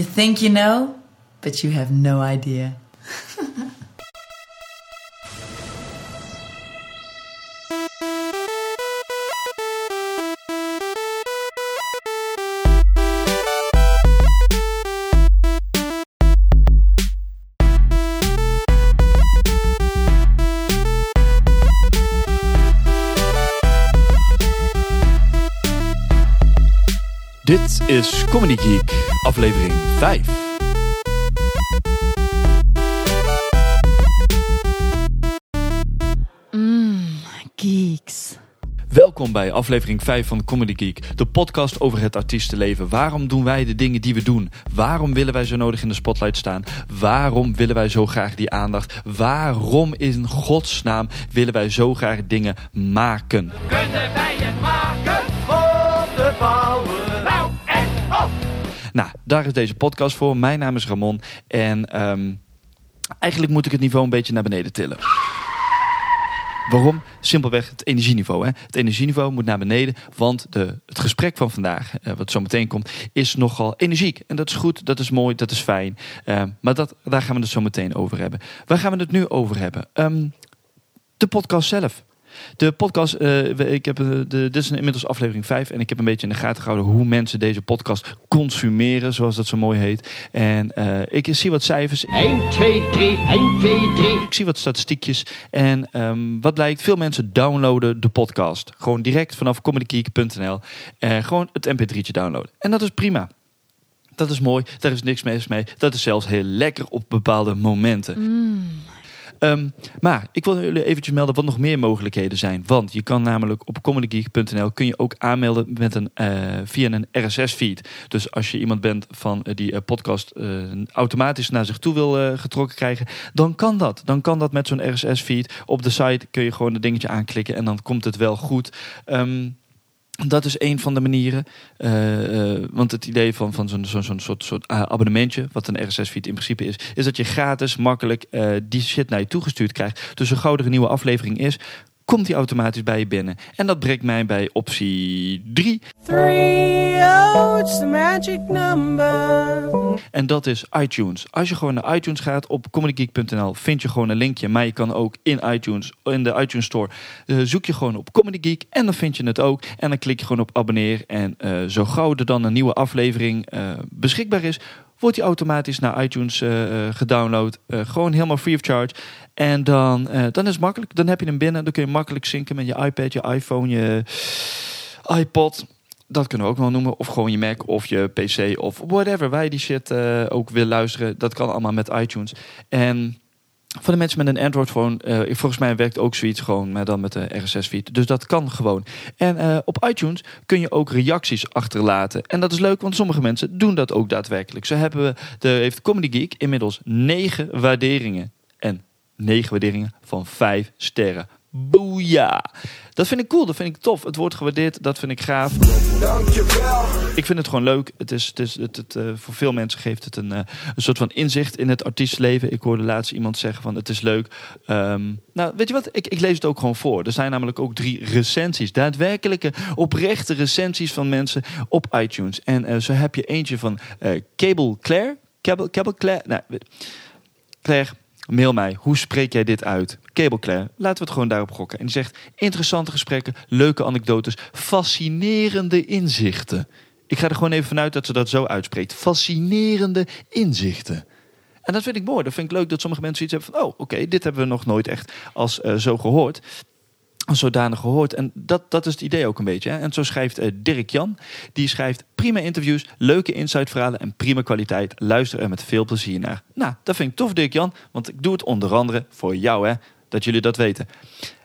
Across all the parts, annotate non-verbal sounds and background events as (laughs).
You think you know, but you have no idea. Dit is Comedy Geek, aflevering 5. Geeks. Welkom bij aflevering 5 van Comedy Geek, de podcast over het artiestenleven. Waarom doen wij de dingen die we doen? Waarom willen wij zo nodig in de spotlight staan? Waarom willen wij zo graag die aandacht? Waarom in godsnaam willen wij zo graag dingen maken? Kunnen wij Nou, daar is deze podcast voor. Mijn naam is Ramon en ehm, eigenlijk moet ik het niveau een beetje naar beneden tillen. Waarom? Simpelweg het energieniveau. Hè? Het energieniveau moet naar beneden, want de, het gesprek van vandaag, eh, wat zo meteen komt, is nogal energiek. En dat is goed, dat is mooi, dat is fijn. Eh, maar dat, daar gaan we het zo meteen over hebben. Waar gaan we het nu over hebben? Ehm, de podcast zelf. De podcast, eh, ik heb, eh, de, dit is inmiddels aflevering 5 en ik heb een beetje in de gaten gehouden hoe mensen deze podcast consumeren, zoals dat zo mooi heet. En eh, ik zie wat cijfers, 1, 2, 3, 1, 2, 3. ik zie wat statistiekjes en ehm, wat blijkt, veel mensen downloaden de podcast. Gewoon direct vanaf comedygeek.nl. Eh gewoon het mp3'tje downloaden. En dat is prima. Dat is mooi, daar is niks mis mee. Dat is zelfs heel lekker op bepaalde momenten. Ehm, maar ik wil jullie eventjes melden wat nog meer mogelijkheden zijn. Want je kan namelijk op comedygeek.nl kun je ook aanmelden met een, eh, via een RSS-feed. Dus als je iemand bent van eh, die eh, podcast automatisch naar zich toe wil getrokken krijgen, dan kan dat. Dan kan dat met zo'n RSS-feed. Op de site kun je gewoon het dingetje aanklikken en dan komt het wel goed. Ehm, dat is een van de manieren. Eh, eh, want het idee van, van zo'n zo'n soort, soort eh, abonnementje, wat een RSS-feed in principe is, is dat je gratis, makkelijk die shit naar je toegestuurd krijgt. Dus zo gauw een nieuwe aflevering is, komt die automatisch bij je binnen. En dat brengt mij bij optie 3. Three, oh, it's the magic number. En dat is iTunes. Als je gewoon naar iTunes gaat op comedygeek.nl, vind je gewoon een linkje. Maar je kan ook in iTunes, in de iTunes Store, eh, zoek je gewoon op Comedy Geek en dan vind je het ook. En dan klik je gewoon op abonneer. En eh, zo gauw er dan een nieuwe aflevering eh, beschikbaar is, wordt die automatisch naar iTunes eh, eh, gedownload. Eh, gewoon helemaal free of charge. En dan, dan is het makkelijk. Dan heb je hem binnen. Dan kun je makkelijk synken met je iPad, je iPhone, je iPod. Dat kunnen we ook wel noemen. Of gewoon je Mac of je PC of whatever. Je die shit ook wil luisteren. Dat kan allemaal met iTunes. En voor de mensen met een Android-phone, eh, volgens mij werkt ook zoiets gewoon, maar dan met de RSS-feed. Dus dat kan gewoon. En eh, op iTunes kun je ook reacties achterlaten. En dat is leuk, want sommige mensen doen dat ook daadwerkelijk. Zo hebben we, de, heeft Comedy Geek inmiddels negen waarderingen. En negen waarderingen van vijf sterren. Boeja! Dat vind ik cool, dat vind ik tof. Het wordt gewaardeerd, dat vind ik gaaf. Ik vind het gewoon leuk. Het is, het is, het, het, eh, voor veel mensen geeft het een, eh, een soort van inzicht in het artiestenleven. Ik hoorde laatst iemand zeggen van het is leuk. Ehm, nou, weet je wat? Ik, ik lees het ook gewoon voor. Er zijn namelijk ook drie recensies. Daadwerkelijke, oprechte recensies van mensen op iTunes. En eh, zo heb je eentje van Cable Claire. Cable, Cable Claire? Nou, weet- Claire, mail mij. Hoe spreek jij dit uit? Cable laten we het gewoon daarop gokken. En die zegt, interessante gesprekken, leuke anekdotes, fascinerende inzichten. Ik ga er gewoon even vanuit dat ze dat zo uitspreekt. Fascinerende inzichten. En dat vind ik mooi. Dat vind ik leuk dat sommige mensen iets hebben van... oh, oké, dit hebben we nog nooit echt als eh, zo gehoord. Zodanig gehoord. En dat, dat is het idee ook een beetje. Hè? En zo schrijft eh, Dirk Jan. Die schrijft prima interviews, leuke insightverhalen en prima kwaliteit. Luister er met veel plezier naar. Nou, dat vind ik tof, Dirk Jan. Want ik doe het onder andere voor jou, hè. Dat jullie dat weten.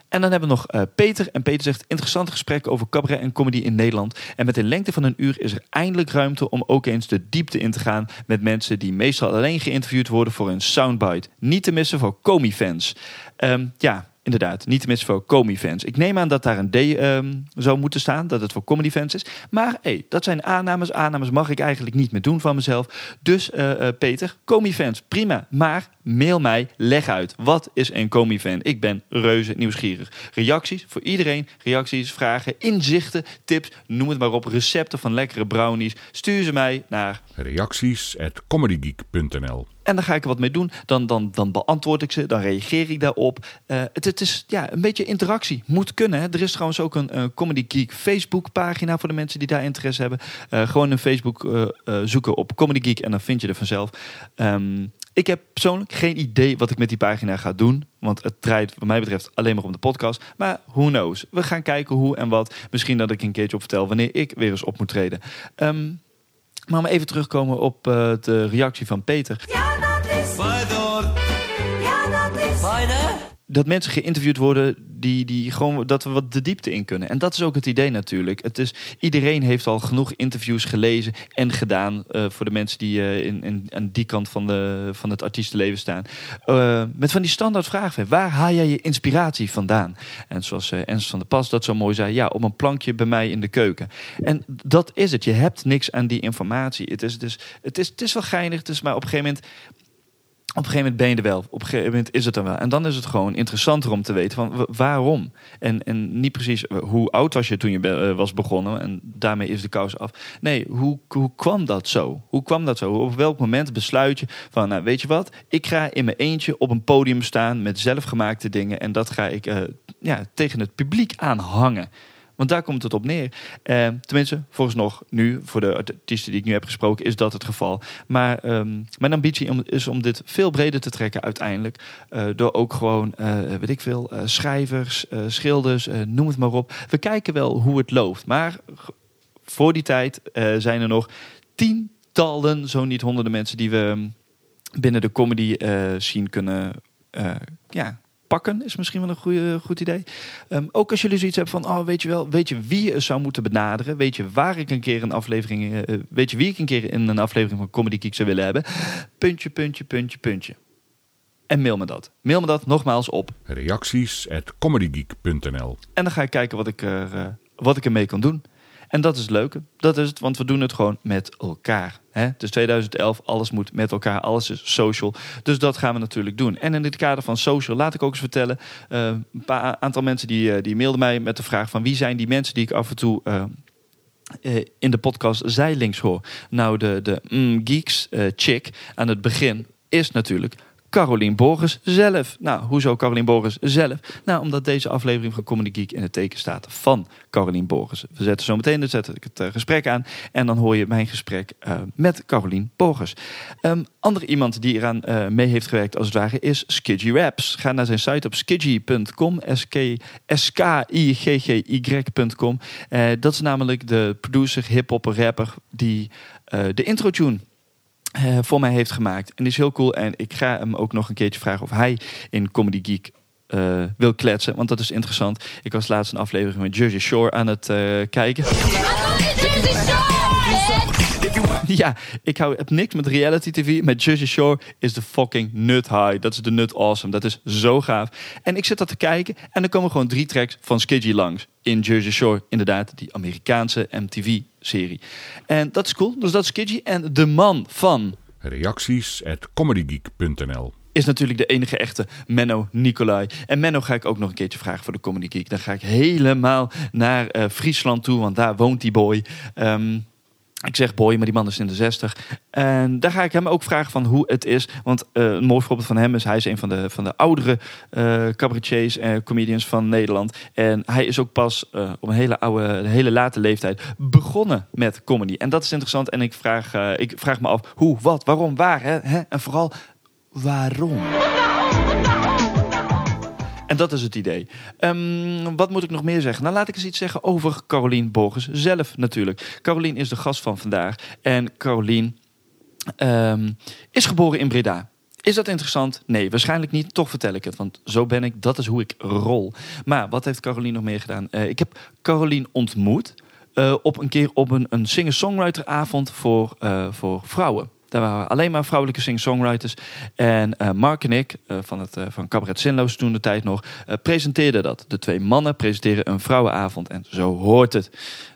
En dan hebben we nog eh, Peter. En Peter zegt interessante gesprekken over cabaret en comedy in Nederland. En met een lengte van een uur is er eindelijk ruimte om ook eens de diepte in te gaan met mensen die meestal alleen geïnterviewd worden voor een soundbite. Niet te missen voor Comi-fans. Ehm, ja, inderdaad, niet te missen voor comedy-fans. Ik neem aan dat daar een D ehm, zou moeten staan, dat het voor comedy-fans is. Maar hey, dat zijn aannames. Aannames mag ik eigenlijk niet meer doen van mezelf. Dus eh, eh, Peter, comedy-fans, prima. Maar mail mij, leg uit. Wat is een comedy-fan? Ik ben reuze nieuwsgierig. Reacties voor iedereen. Reacties, vragen, inzichten, tips, noem het maar op. Recepten van lekkere brownies. Stuur ze mij naar Reacties at comedygeek.nl en dan ga ik er wat mee doen. Dan, dan, dan beantwoord ik ze. Dan reageer ik daarop. Eh, het, het is ja, een beetje interactie. Moet kunnen. Er is trouwens ook een, Comedy Geek Facebook pagina voor de mensen die daar interesse hebben. Eh, gewoon een Facebook eh, zoeken op Comedy Geek en dan vind je er vanzelf. Ehm, ik heb persoonlijk geen idee wat ik met die pagina ga doen. Want het draait wat mij betreft alleen maar om de podcast. Maar who knows. We gaan kijken hoe en wat. Misschien dat ik een keertje op vertel wanneer ik weer eens op moet treden. Ehm, maar om even terugkomen op eh, de reactie van Peter. Ja, dat is. Dat mensen geïnterviewd worden die, die gewoon dat we wat de diepte in kunnen. En dat is ook het idee natuurlijk. Het is, iedereen heeft al genoeg interviews gelezen en gedaan eh, voor de mensen die eh, in, in, aan die kant van, de, van het artiestenleven staan. Eh, met van die standaard vragen. Waar haal jij je inspiratie vandaan? En zoals Ernst van der Pas dat zo mooi zei, ja, op een plankje bij mij in de keuken. En dat is het. Je hebt niks aan die informatie. Het is, is, het is, het is wel geinig, het is, maar op een gegeven moment op een gegeven moment ben je er wel. Op een gegeven moment is het er wel. En dan is het gewoon interessanter om te weten van wa- waarom. En, en niet precies eh, hoe oud was je toen je eh, was begonnen. En daarmee is de kous af. Nee, hoe, hoe kwam dat zo? Hoe kwam dat zo? Op welk moment besluit je van, nou weet je wat? Ik ga in mijn eentje op een podium staan met zelfgemaakte dingen. En dat ga ik eh, ja, tegen het publiek aanhangen. Want daar komt het op neer. Eh, tenminste, volgens nog nu, voor de artiesten die ik nu heb gesproken, is dat het geval. Maar ehm, mijn ambitie om- is om dit veel breder te trekken uiteindelijk. Eh, door ook gewoon, eh, weet ik veel, eh, schrijvers, schilders, noem het maar op. We kijken wel hoe het loopt. Maar voor die tijd zijn er nog tientallen, zo niet honderden mensen die we mm, binnen de comedy scene kunnen ja, pakken. Is misschien wel een goede, goed idee. Ehm, ook als jullie zoiets hebben van, oh, weet je wel, weet je wie je zou moeten benaderen? Weet je waar ik een keer een aflevering, eh, weet je wie ik een keer in een aflevering van Comedy Geek zou willen hebben? Puntje, puntje, puntje, puntje. En mail me dat. Mail me dat nogmaals op. Reacties at comedygeek.nl En dan ga ik kijken wat ik, er, eh, wat ik ermee kan doen. En dat is het leuke. Dat is het, want we doen het gewoon met elkaar. Hè? Is 2011, alles moet met elkaar, alles is social. Dus dat gaan we natuurlijk doen. En in het kader van social, laat ik ook eens vertellen... eh, een paar aantal mensen die, eh, die mailden mij met de vraag van... wie zijn die mensen die ik af en toe... eh, in de podcast zijlinks hoor. Nou, de, de mm, Geeks chick aan het begin is natuurlijk Carolien Borgers zelf. Nou, hoezo Carolien Borgers zelf? Nou, omdat deze aflevering van Comedy Geek in het teken staat van Carolien Borgers. We zetten zo meteen zet ik het eh, gesprek aan en dan hoor je mijn gesprek eh, met Carolien Borgers. Um, andere iemand die eraan eh, mee heeft gewerkt als het ware is Skidgy Raps. Ga naar zijn site op skidgy.com, S-K-I-G-G-Y.com. Eh, dat is namelijk de producer, hip-hopper, rapper die de intro tune eh, voor mij heeft gemaakt. En die is heel cool. En ik ga hem ook nog een keertje vragen of hij in Comedy Geek eh, wil kletsen. Want dat is interessant. Ik was laatst een aflevering met Jersey Shore aan het eh, kijken. (laughs) Ja, ik hou, heb niks met reality tv. Met Jersey Shore is de fucking nut high. Dat is de nut awesome. Dat is zo gaaf. En ik zit dat te kijken en er komen gewoon drie tracks van Skidgy langs. In Jersey Shore, inderdaad, die Amerikaanse MTV-serie. En dat is cool. Dus dat is Skidgy. En de man van Reacties at comedygeek.nl is natuurlijk de enige echte Menno Nicolai. En Menno ga ik ook nog een keertje vragen voor de Comedy Geek. Dan ga ik helemaal naar eh, Friesland toe, want daar woont die boy. Ehm, ik zeg boy, maar die man is in de 60. En daar ga ik hem ook vragen van hoe het is. Want eh, een mooi voorbeeld van hem is... hij is een van de, van de oudere eh cabaretiers en comedians van Nederland. En hij is ook pas eh, op een hele oude, hele late leeftijd begonnen met comedy. En dat is interessant. En ik vraag, ik vraag me af hoe, wat, waarom, waar. Hè? En vooral waarom. Dat is het idee. Ehm, wat moet ik nog meer zeggen? Nou, laat ik eens iets zeggen over Carolien Borgers zelf natuurlijk. Carolien is de gast van vandaag. En Carolien ehm, is geboren in Breda. Is dat interessant? Nee, waarschijnlijk niet. Toch vertel ik het, want zo ben ik. Dat is hoe ik rol. Maar wat heeft Carolien nog meer gedaan? Eh, ik heb Carolien ontmoet eh, op een keer op een, een singer-songwriteravond voor, eh, voor vrouwen. Daar waren alleen maar vrouwelijke sing-songwriters. En eh, Mark en ik, eh, van, het, eh, van Cabaret Zinloos toen de tijd nog, presenteerden dat. De twee mannen presenteren een vrouwenavond en zo hoort het.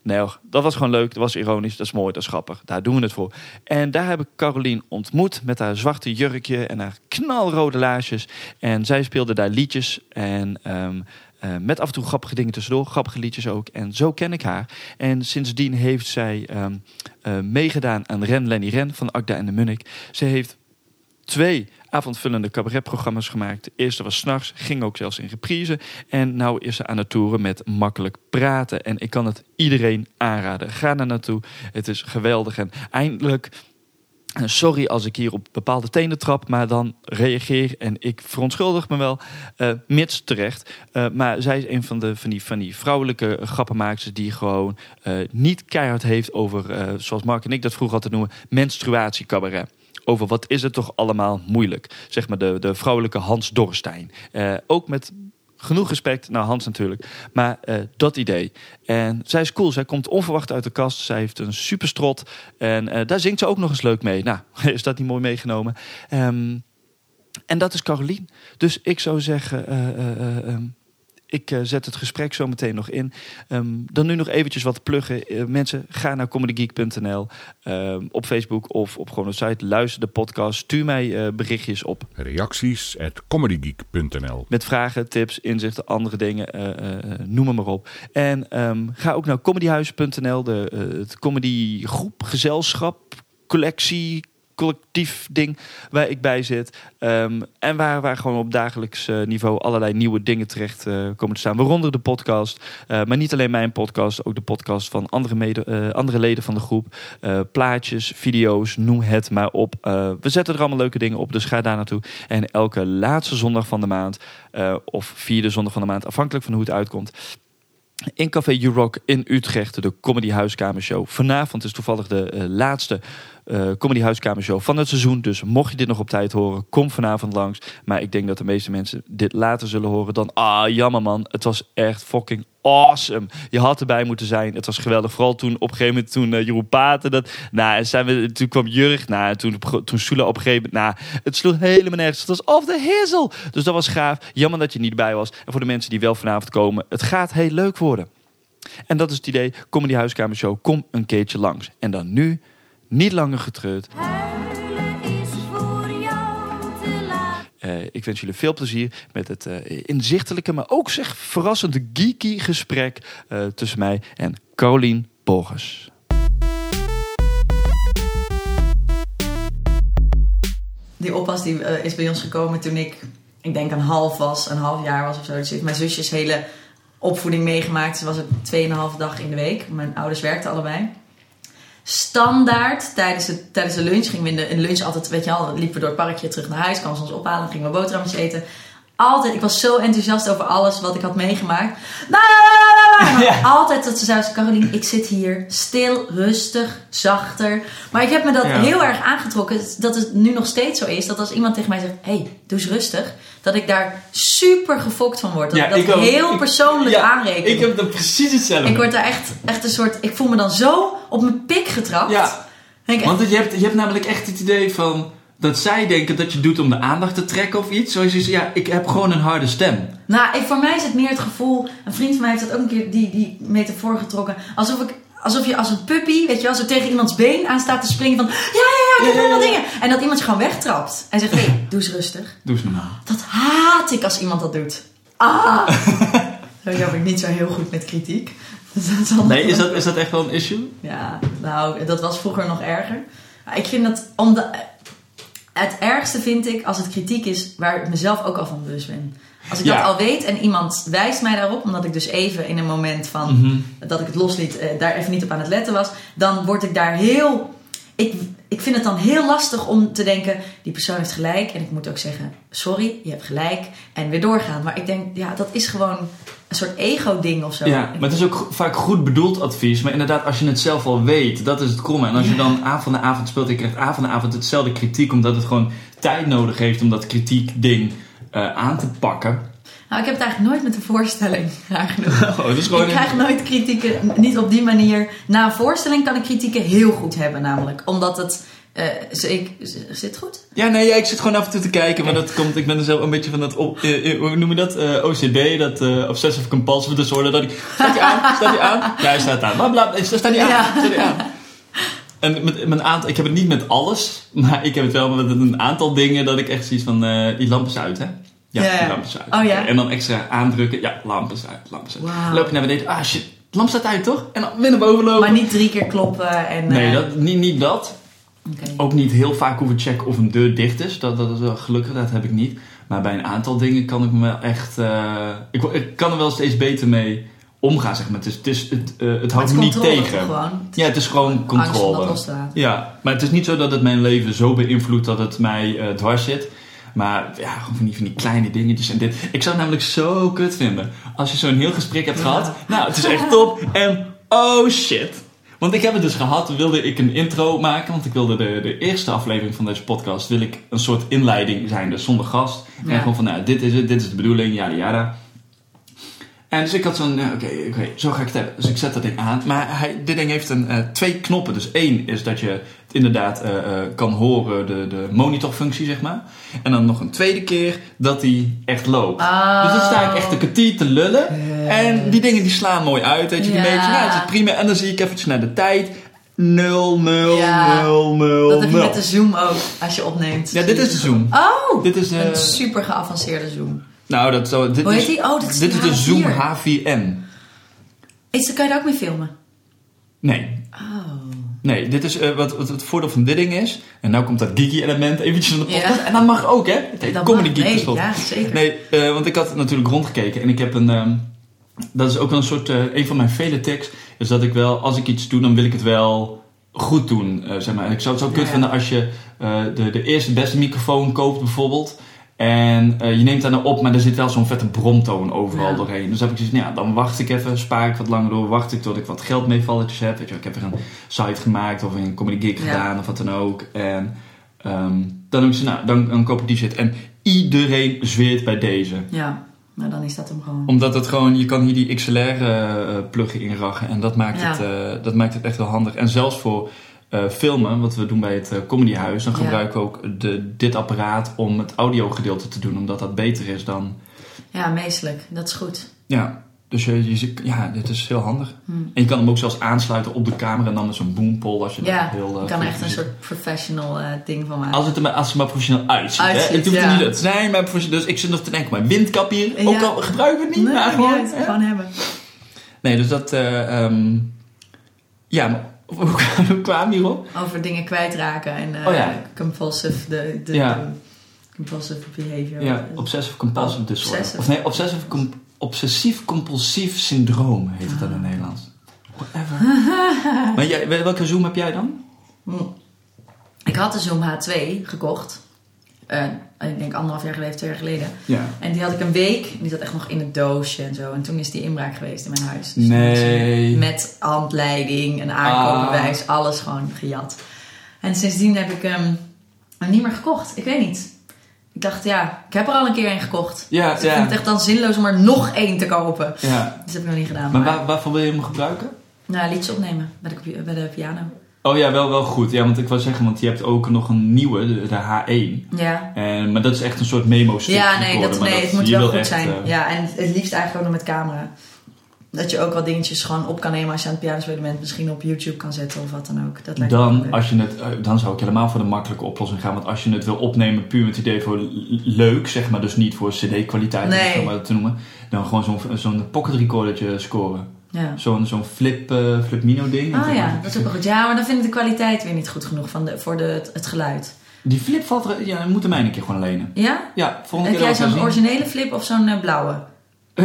Hoor, dat was gewoon leuk, dat was ironisch, dat is mooi, dat is grappig. Daar doen we het voor. En daar heb ik Carolien ontmoet met haar zwarte jurkje en haar knalrode laarsjes. En zij speelde daar liedjes en... ehm, eh, met af en toe grappige dingen tussendoor, grappige liedjes ook. En zo ken ik haar. En sindsdien heeft zij ehm, eh, meegedaan aan Ren Lenny Ren van Agda en de Munnik. Ze heeft twee avondvullende cabaretprogramma's gemaakt. De eerste was s'nachts, ging ook zelfs in reprise. En nou is ze aan het toeren met makkelijk praten. En ik kan het iedereen aanraden. Ga daar naartoe. Het is geweldig. En eindelijk Sorry als ik hier op bepaalde tenen trap, maar dan reageer en ik verontschuldig me wel, eh, mits terecht. Eh, maar zij is een van, de, van, die, van die vrouwelijke grappenmakers die gewoon eh, niet keihard heeft over, eh, zoals Mark en ik dat vroeger altijd noemen, menstruatiecabaret. Over wat is het toch allemaal moeilijk. Zeg maar de, de vrouwelijke Hans Dorstein. Eh, ook met genoeg respect naar Hans natuurlijk. Maar eh, dat idee. En zij is cool. Zij komt onverwacht uit de kast. Zij heeft een superstrot. En eh, daar zingt ze ook nog eens leuk mee. Nou, (laughs) is dat niet mooi meegenomen? Ehm, en dat is Carolien. Dus ik zou zeggen... eh, eh, eh, ehm, ik eh, zet het gesprek zo meteen nog in. Ehm, dan nu nog eventjes wat pluggen. Eh, mensen, ga naar comedygeek.nl ehm, op Facebook of op gewoon de site. Luister de podcast. Stuur mij eh, berichtjes op Reacties at comedygeek.nl met vragen, tips, inzichten, andere dingen. noem het maar op. En ehm, ga ook naar comedyhuis.nl, de, het comedygroep, gezelschap, collectie, collectief ding waar ik bij zit. Ehm, en waar, waar gewoon op dagelijks eh, niveau allerlei nieuwe dingen terecht eh, komen te staan. Waaronder de podcast. Eh, maar niet alleen mijn podcast, ook de podcast van andere, mede, andere leden van de groep. Plaatjes, video's, noem het maar op. We zetten er allemaal leuke dingen op, dus ga daar naartoe. En elke laatste zondag van de maand, of vierde zondag van de maand, afhankelijk van hoe het uitkomt. In Café U-Rock in Utrecht, de Comedy Huiskamershow. Vanavond is toevallig de laatste eh Comedy Huiskamershow van het seizoen. Dus mocht je dit nog op tijd horen, kom vanavond langs. Maar ik denk dat de meeste mensen dit later zullen horen dan... Ah, jammer man, het was echt fucking awesome. Je had erbij moeten zijn. Het was geweldig. Vooral toen op een gegeven moment toen eh, Jeroen Paten dat... Nou, zijn we, toen kwam Jurg. Nou, en toen, toen Sula op een gegeven moment... Nou, het sloeg helemaal nergens. Het was off the hizzle. Dus dat was gaaf. Jammer dat je niet bij was. En voor de mensen die wel vanavond komen... Het gaat heel leuk worden. En dat is het idee. Comedy Huiskamershow. Kom een keertje langs. En dan nu, niet langer getreurd. Huilen is voor jou te laat. Eh, ik wens jullie veel plezier met het eh, inzichtelijke, maar ook zeg verrassend geeky gesprek eh, tussen mij en Carolien Borgers. Die oppas die, is bij ons gekomen toen ik, ik denk een half was, een half jaar was of zo. Dus heeft mijn zusjes hele opvoeding meegemaakt. Ze was er 2,5 dag in de week. Mijn ouders werkten allebei. Standaard, tijdens, het, tijdens de lunch gingen we in de, in de lunch altijd, weet je al, liepen we door het parkje terug naar huis, kwamen ze ons ophalen, gingen we boterhammetjes eten. Altijd, ik was zo enthousiast over alles wat ik had meegemaakt. (laughs) Altijd dat ze zei, Carolien, ik zit hier stil, rustig, zachter. Maar ik heb me dat Ja. heel erg aangetrokken, dat het nu nog steeds zo is, dat als iemand tegen mij zegt, hé, hey, doe eens rustig. Dat ik daar super gefokt van word. Dat ik dat ook. heel Ik- persoonlijk ja, aanreken. Ik heb dan precies hetzelfde. Ik word daar echt, echt een soort. Ik voel me dan zo op mijn pik getrapt. Ja. Ik Want je hebt, je hebt namelijk echt het idee van... Dat zij denken dat je doet om de aandacht te trekken of iets. Zoals je zegt, ja, ik heb gewoon een harde stem. nou, ik, voor mij is het meer het gevoel. Een vriend van mij heeft dat ook een keer die, die metafoor getrokken. Alsof ik. Alsof je als een puppy, weet je wel, zo tegen iemands been aan staat te springen van... Ja, ja, ja, ik allemaal dingen. En dat iemand je gewoon wegtrapt. En zegt, hé, hey, doe eens rustig. Doe eens normaal. Dat haat ik als iemand dat doet. Ah! (laughs) Sowieso ben ik niet zo heel goed met kritiek. Dus (laughs) dat is Nee, is dat, is dat echt wel een issue? Ja, nou, dat was vroeger nog erger. Ik vind dat om de, het ergste vind ik als het kritiek is waar ik mezelf ook al van bewust ben. Als ik Ja. dat al weet en iemand wijst mij daarop, omdat ik dus even in een moment van Mhm. dat ik het losliet, eh, daar even niet op aan het letten was, dan word ik daar heel. Ik, ik vind het dan heel lastig om te denken: die persoon heeft gelijk. En ik moet ook zeggen: sorry, je hebt gelijk. En weer doorgaan. Maar ik denk, ja, dat is gewoon een soort ego-ding of zo. Ja, maar het is ook vaak goed bedoeld advies. Maar inderdaad, als je het zelf al weet, dat is het kromme. En als je dan avond na avond speelt en je krijgt avond na avond hetzelfde kritiek... omdat het gewoon tijd nodig heeft om dat kritiek eh, aan te pakken. Nou, ik heb het eigenlijk nooit met (laughs) een voorstelling, graag genoeg. Oh. Ik krijg nooit kritieken, niet op die manier. Na een voorstelling kan ik kritieken heel goed hebben, namelijk. Omdat het, Eh, zeker, zit goed? Ja, nee, ja, ik zit gewoon af en toe te kijken, maar dat komt, ik ben er zelf een beetje van dat, op, eh, hoe noem je dat, OCD, dat Obsessive Compulsive Disorder, dat ik, staat hij aan, staat hij aan? Ja, hij staat aan, bla, bla, staat hij aan, Ja. staat hij aan. En met, mijn aantal, ik heb het niet met alles, maar ik heb het wel met een aantal dingen dat ik echt zoiets van, eh, die lamp is uit, hè? Ja, ja. die lamp is uit. Oh, ja? En dan extra aandrukken, ja, lamp is uit, lamp is uit. Wauw. Loop je naar beneden, ah shit, de lamp staat uit toch? En dan weer naar boven lopen. Maar niet drie keer kloppen en... Nee, eh, dat, niet, niet dat. Ook niet heel vaak hoeven checken of een deur dicht is. Dat, dat is wel gelukkig, dat heb ik niet. Maar bij een aantal dingen kan ik me wel echt... eh, ik kan er wel steeds beter mee omgaan, zeg maar. Het, is, het, is, het, eh, het houdt me niet tegen. gewoon? Ja, het is gewoon controle. Ja, maar het is niet zo dat het mijn leven zo beïnvloedt dat het mij eh, dwars zit. Maar ja, gewoon van die, van die kleine dingetjes en dit. Ik zou het namelijk zo kut vinden. Als je zo'n heel gesprek hebt gehad. Nou, het is echt top. En oh shit. Want ik heb het dus gehad, wilde ik een intro maken. Want ik wilde de, de eerste aflevering van deze podcast... wil ik een soort inleiding zijn, dus zonder gast. En Ja. gewoon van, nou, dit is het, dit is de bedoeling, yada yada. En dus ik had zo'n, ja, oké, oké, zo ga ik het hebben. Dus ik zet dat ding aan. Maar hij, dit ding heeft een, eh, twee knoppen. Dus één is dat je het inderdaad eh, eh, kan horen, de, de monitorfunctie, zeg maar. En dan nog een tweede keer dat hij echt loopt. Oh. Dus dan sta ik echt een kwartier te lullen. En die dingen die slaan mooi uit, weet je. Die Ja. beetje, nou, het is prima. En dan zie ik eventjes naar de tijd. 0, 0, Ja. 0, 0, Dat heb je 0. met de Zoom ook, als je opneemt. Ja, dit is de Zoom. Oh! Dit is, eh, Een super geavanceerde Zoom. Nou, dat zou, dit Hoe is, heet die? Oh, dit is dit de is de Zoom H4. H4n. Is, daar kan je daar ook mee filmen? Nee, Oh. Nee, dit is eh, wat, wat het voordeel van dit ding is. En nou komt dat geeky element eventjes van de podcast. Ja. En dat mag ook, hè? Het heet Dat Comedy mag. Geek Nee, ja, zeker. Nee, eh, want ik had natuurlijk rondgekeken. En ik heb een... ehm, dat is ook wel een soort... eh, een van mijn vele tics. Is dat ik wel... Als ik iets doe, dan wil ik het wel goed doen. zeg maar. En ik zou het zo kut Ja. vinden als je de, de eerste beste microfoon koopt bijvoorbeeld. En eh, je neemt daar nou op, maar er zit wel zo'n vette bromtoon overal Ja. doorheen. Dus heb ik zoiets van, ja, dan wacht ik even, spaar ik wat langer door, wacht ik tot ik wat geldmeevalletjes heb. Weet je, ik heb er een site gemaakt of een comedy gig Ja. gedaan of wat dan ook. En ehm, dan denk ik, nou, dan, dan koop ik die shit. En iedereen zweert bij deze. Ja, maar dan is dat hem gewoon. Omdat het gewoon, je kan hier die XLR-pluggen inraggen en dat maakt, Ja. het, eh, dat maakt het echt wel handig. En zelfs voor eh, filmen, wat we doen bij het eh, Comedyhuis, dan Ja. gebruiken we ook de, dit apparaat om het audiogedeelte te doen, omdat dat beter is dan... Ja, meestelijk. Dat is goed. Ja, dus je, ja, dit is heel handig. Hmm. En je kan hem ook zelfs aansluiten op de camera en dan met zo'n boompol als je Ja, dat heel... eh, je kan echt een soort professional eh, ding van maken. Als het, er maar, als het maar professioneel uitziet. hè? Uitziet, Het hoeft er ja. niet uit zijn, maar professioneel. Dus ik zit nog te denken, mijn windkap hier, ook Ja. al gebruiken we het niet, nee, maar gewoon... hè? hebben. Nee, dus dat... eh, ehm, ja, maar hoe, (laughs) we hierop? Over dingen kwijtraken en Oh ja. compulsive, de, de, Ja. de compulsive behavior. Ja, obsessive compulsive disorder. obsessive. Of nee, obsessive obsessief compulsief syndroom heet het dan in het Nederlands. Whatever. (laughs) maar jij, welke Zoom heb jij dan? Hm. Ik had de Zoom H2 gekocht. Eh, ik denk anderhalf jaar geleden, twee jaar geleden. Ja. En die had ik een week. En die zat echt nog in het doosje en zo. En toen is die inbraak geweest in mijn huis. Dus Nee. Met handleiding, een aankoopbewijs, alles gewoon gejat. En sindsdien heb ik hem niet meer gekocht. Ik weet niet. Ik dacht, ja, ik heb er al een keer een gekocht. Ja, Dus ik ja. vind het echt dan zinloos om er nog één te kopen. ja. Dus dat heb ik nog niet gedaan. Maar Maar, waar, waarvoor wil je hem gebruiken? nou, liedjes opnemen bij de, compu- bij de piano. Oh ja, wel, wel goed. Ja, want ik wou zeggen, want je hebt ook nog een nieuwe, de, de H1. Ja. En, maar dat is echt een soort memo-stick. Ja, nee, dat, nee dat- het moet wel wil goed echt, zijn. eh, ja, en het liefst eigenlijk ook nog met camera. Dat je ook wel dingetjes gewoon op kan nemen als je aan het piano spelen bent. Misschien op YouTube kan zetten of wat dan ook. Dat lijkt Dan, als je het, eh, dan zou ik helemaal voor de makkelijke oplossing gaan. Want als je het wil opnemen puur met het idee voor leuk, zeg maar, dus niet voor cd-kwaliteit, Nee. om het zo maar te noemen. Dan gewoon zo'n zo'n pocket recordertje scoren. Ja. Zo'n zo'n flip, eh flipmino ding. Ah ja, dat is ook wel goed. Ja, maar dan vind ik de kwaliteit weer niet goed genoeg van de, voor de, het, het geluid. Die flip valt er, ja, we moeten mij een keer gewoon lenen. Ja? Ja, volgende Heb keer jij dat ik zo'n originele flip of zo'n eh, blauwe? (laughs)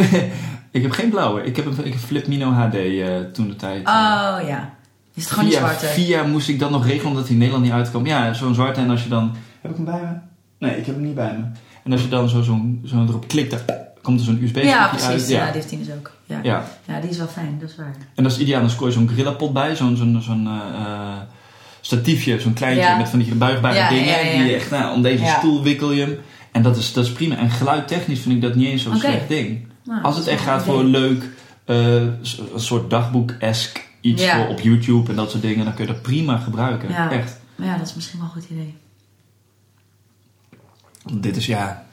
ik heb geen blauwe. Ik heb een, ik heb Flip Mino HD eh, toen de tijd. Oh ja. Is het gewoon die via, zwarte? via moest ik dat nog regelen omdat hij in Nederland niet uitkwam. Ja, zo'n zwarte. En als je dan... Heb ik hem bij me? Nee, ik heb hem niet bij me. En als je dan zo, zo, zo erop klikt, dan komt er zo'n USB-stickje ja, uit. precies. Ja. Ja. die heeft die dus ook. Ja. Ja. ja. die is wel fijn, dat is waar. En dat is ideaal. Dan scoor je zo'n grillapot bij. Zo'n zo'n zo'n eh, statiefje. Zo'n kleintje Ja. met van die buigbare Ja, dingen. Die je echt, nou, om deze stoel wikkel je hem. En dat is, dat is prima. En geluidtechnisch vind ik dat niet eens zo'n slecht ding. Nou, Als het echt gaat voor een leuk, eh, een soort dagboek-esque iets voor op YouTube en dat soort dingen, dan kun je dat prima gebruiken. Ja. Echt. Maar ja, dat is misschien wel een goed idee. Dit is ja.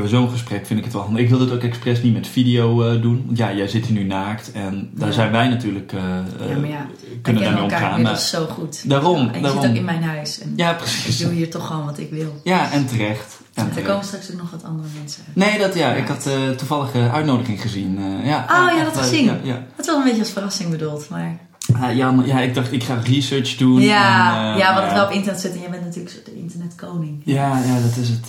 Voor zo'n gesprek vind ik het wel handig. Ik wil dit ook expres niet met video eh, doen. Want ja, jij zit hier nu naakt. En daar Ja. zijn wij natuurlijk. eh, ja, maar ja, kunnen daarmee elkaar omgaan. inmiddels Maar, zo goed. Daarom, Ja, en je zit ook in mijn huis. En ja, ik precies. doe hier toch gewoon wat ik wil. Ja, en terecht. En er komen straks ook nog wat andere mensen uit. Nee, dat ja. Ik had eh toevallig uitnodiging gezien. ja, Oh, ja, dat gezien. Ja. Het was een beetje als verrassing bedoeld, maar... Ah, ja, maar- ja, ik dacht, ik ga research doen. Ja, en, ja, wat ja. het wel op internet zit. En jij bent natuurlijk de internetkoning. Ja, ja, dat is het.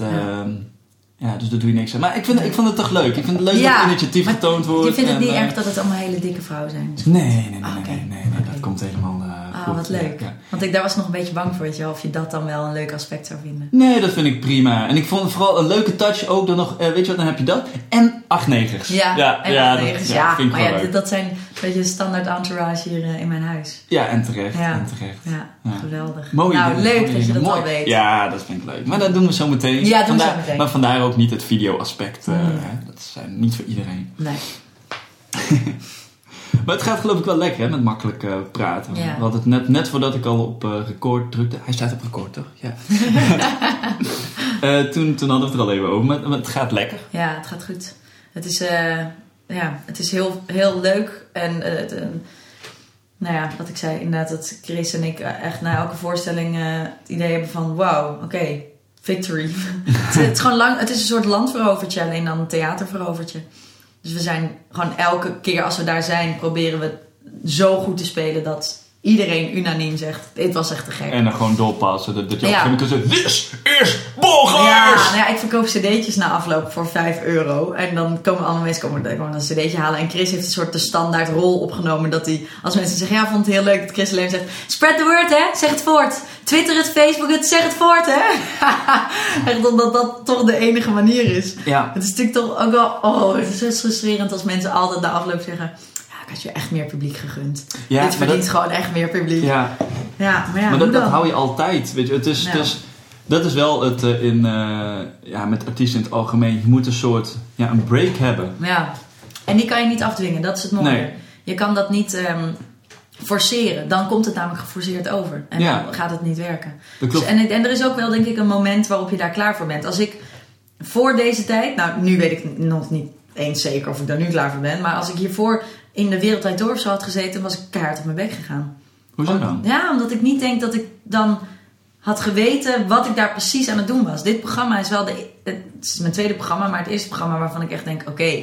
Ja. ja, dus daar doe je niks aan. Maar ik vind, ik vind het toch leuk. Ik vind het leuk dat het initiatief getoond wordt. Je vindt het en, niet eh, erg dat het allemaal hele dikke vrouwen zijn? Nee, nee, nee, Ah, nee, nee, nee, nee, dat komt helemaal eh, goed. wat leuk. Ja, ja. Want ik, daar was nog een beetje bang voor, weet je wel, of je dat dan wel een leuk aspect zou vinden. Nee, dat vind ik prima. En ik vond het vooral een leuke touch ook dan nog, eh, weet je wat, dan heb je dat. En acht negers. Ja, ja, en ja, dat dat- negers. ja, Ja, vind ik maar wel ja, leuk. dit- dat zijn een beetje standaard entourage hier eh, in mijn huis. Ja, en terecht, Ja. en terecht. Ja, Ja. geweldig. Mooie nou, dingen, leuk dat je dat Mooi. al weet. Ja, dat vind ik leuk. Maar dat doen we zo meteen. Ja, doen we zo meteen. Maar vandaar ook niet het video-aspect. eh, Mm. hè. Dat is eh, niet voor iedereen. Nee. (laughs) Maar het gaat geloof ik wel lekker hè, met makkelijk eh, praten. Ja. We hadden het net, net voordat ik al op eh, record drukte. Hij staat op record toch? Ja. (laughs) Eh, toen, toen hadden we het er al even over. Maar, maar het gaat lekker. Ja, het gaat goed. Het is, ja, het is heel, heel leuk. En het, nou ja, wat ik zei, inderdaad, dat Chris en ik echt na elke voorstelling het idee hebben van: wauw, oké, victory. (laughs) het, het is gewoon lang, het is een soort landverovertje, alleen dan een theaterverovertje. Dus we zijn gewoon elke keer als we daar zijn, proberen we zo goed te spelen dat iedereen unaniem zegt: dit was echt te gek. En dan gewoon doorpassen. Dat, dat je op een Ja. moment kan zeggen, This is Bulgars! Ja, nou ja, ik verkoop cd'tjes na afloop voor 5 euro. En dan komen alle mensen komen, komen een cd'tje halen. En Chris heeft een soort de standaard rol opgenomen. Dat hij, als mensen zeggen, ja, vond het heel leuk. Dat Chris alleen zegt, spread the word hè, zeg het voort. Twitter het, Facebook het, zeg het voort hè. (laughs) Echt omdat dat toch de enige manier is. Ja. Het is natuurlijk toch ook wel, oh, het is zo frustrerend als mensen altijd na afloop zeggen... Ik had je echt meer publiek gegund. Ja, Dit verdient dat- gewoon echt meer publiek. Ja, Ja, maar ja, maar dat, dat hou je altijd. Weet je, het is, Ja. is, dat is wel het eh, in, eh, ja, met artiesten in het algemeen. Je moet een soort ja, een break hebben. Ja, en die kan je niet afdwingen, dat is het mooie. Nee. Je kan dat niet ehm, forceren, dan komt het namelijk geforceerd over. En Ja. dan gaat het niet werken. Dus, en, en er is ook wel, denk ik, een moment waarop je daar klaar voor bent. Als ik voor deze tijd, nou nu weet ik nog niet eens zeker of ik daar nu klaar voor ben, maar als ik hiervoor in de Wereldwijd Door of zo had gezeten, was ik keihard op mijn bek gegaan. Hoezo dan? Ja, omdat ik niet denk dat ik dan had geweten wat ik daar precies aan het doen was. Dit programma is wel de. Het is mijn tweede programma, maar het eerste programma waarvan ik echt denk: oké,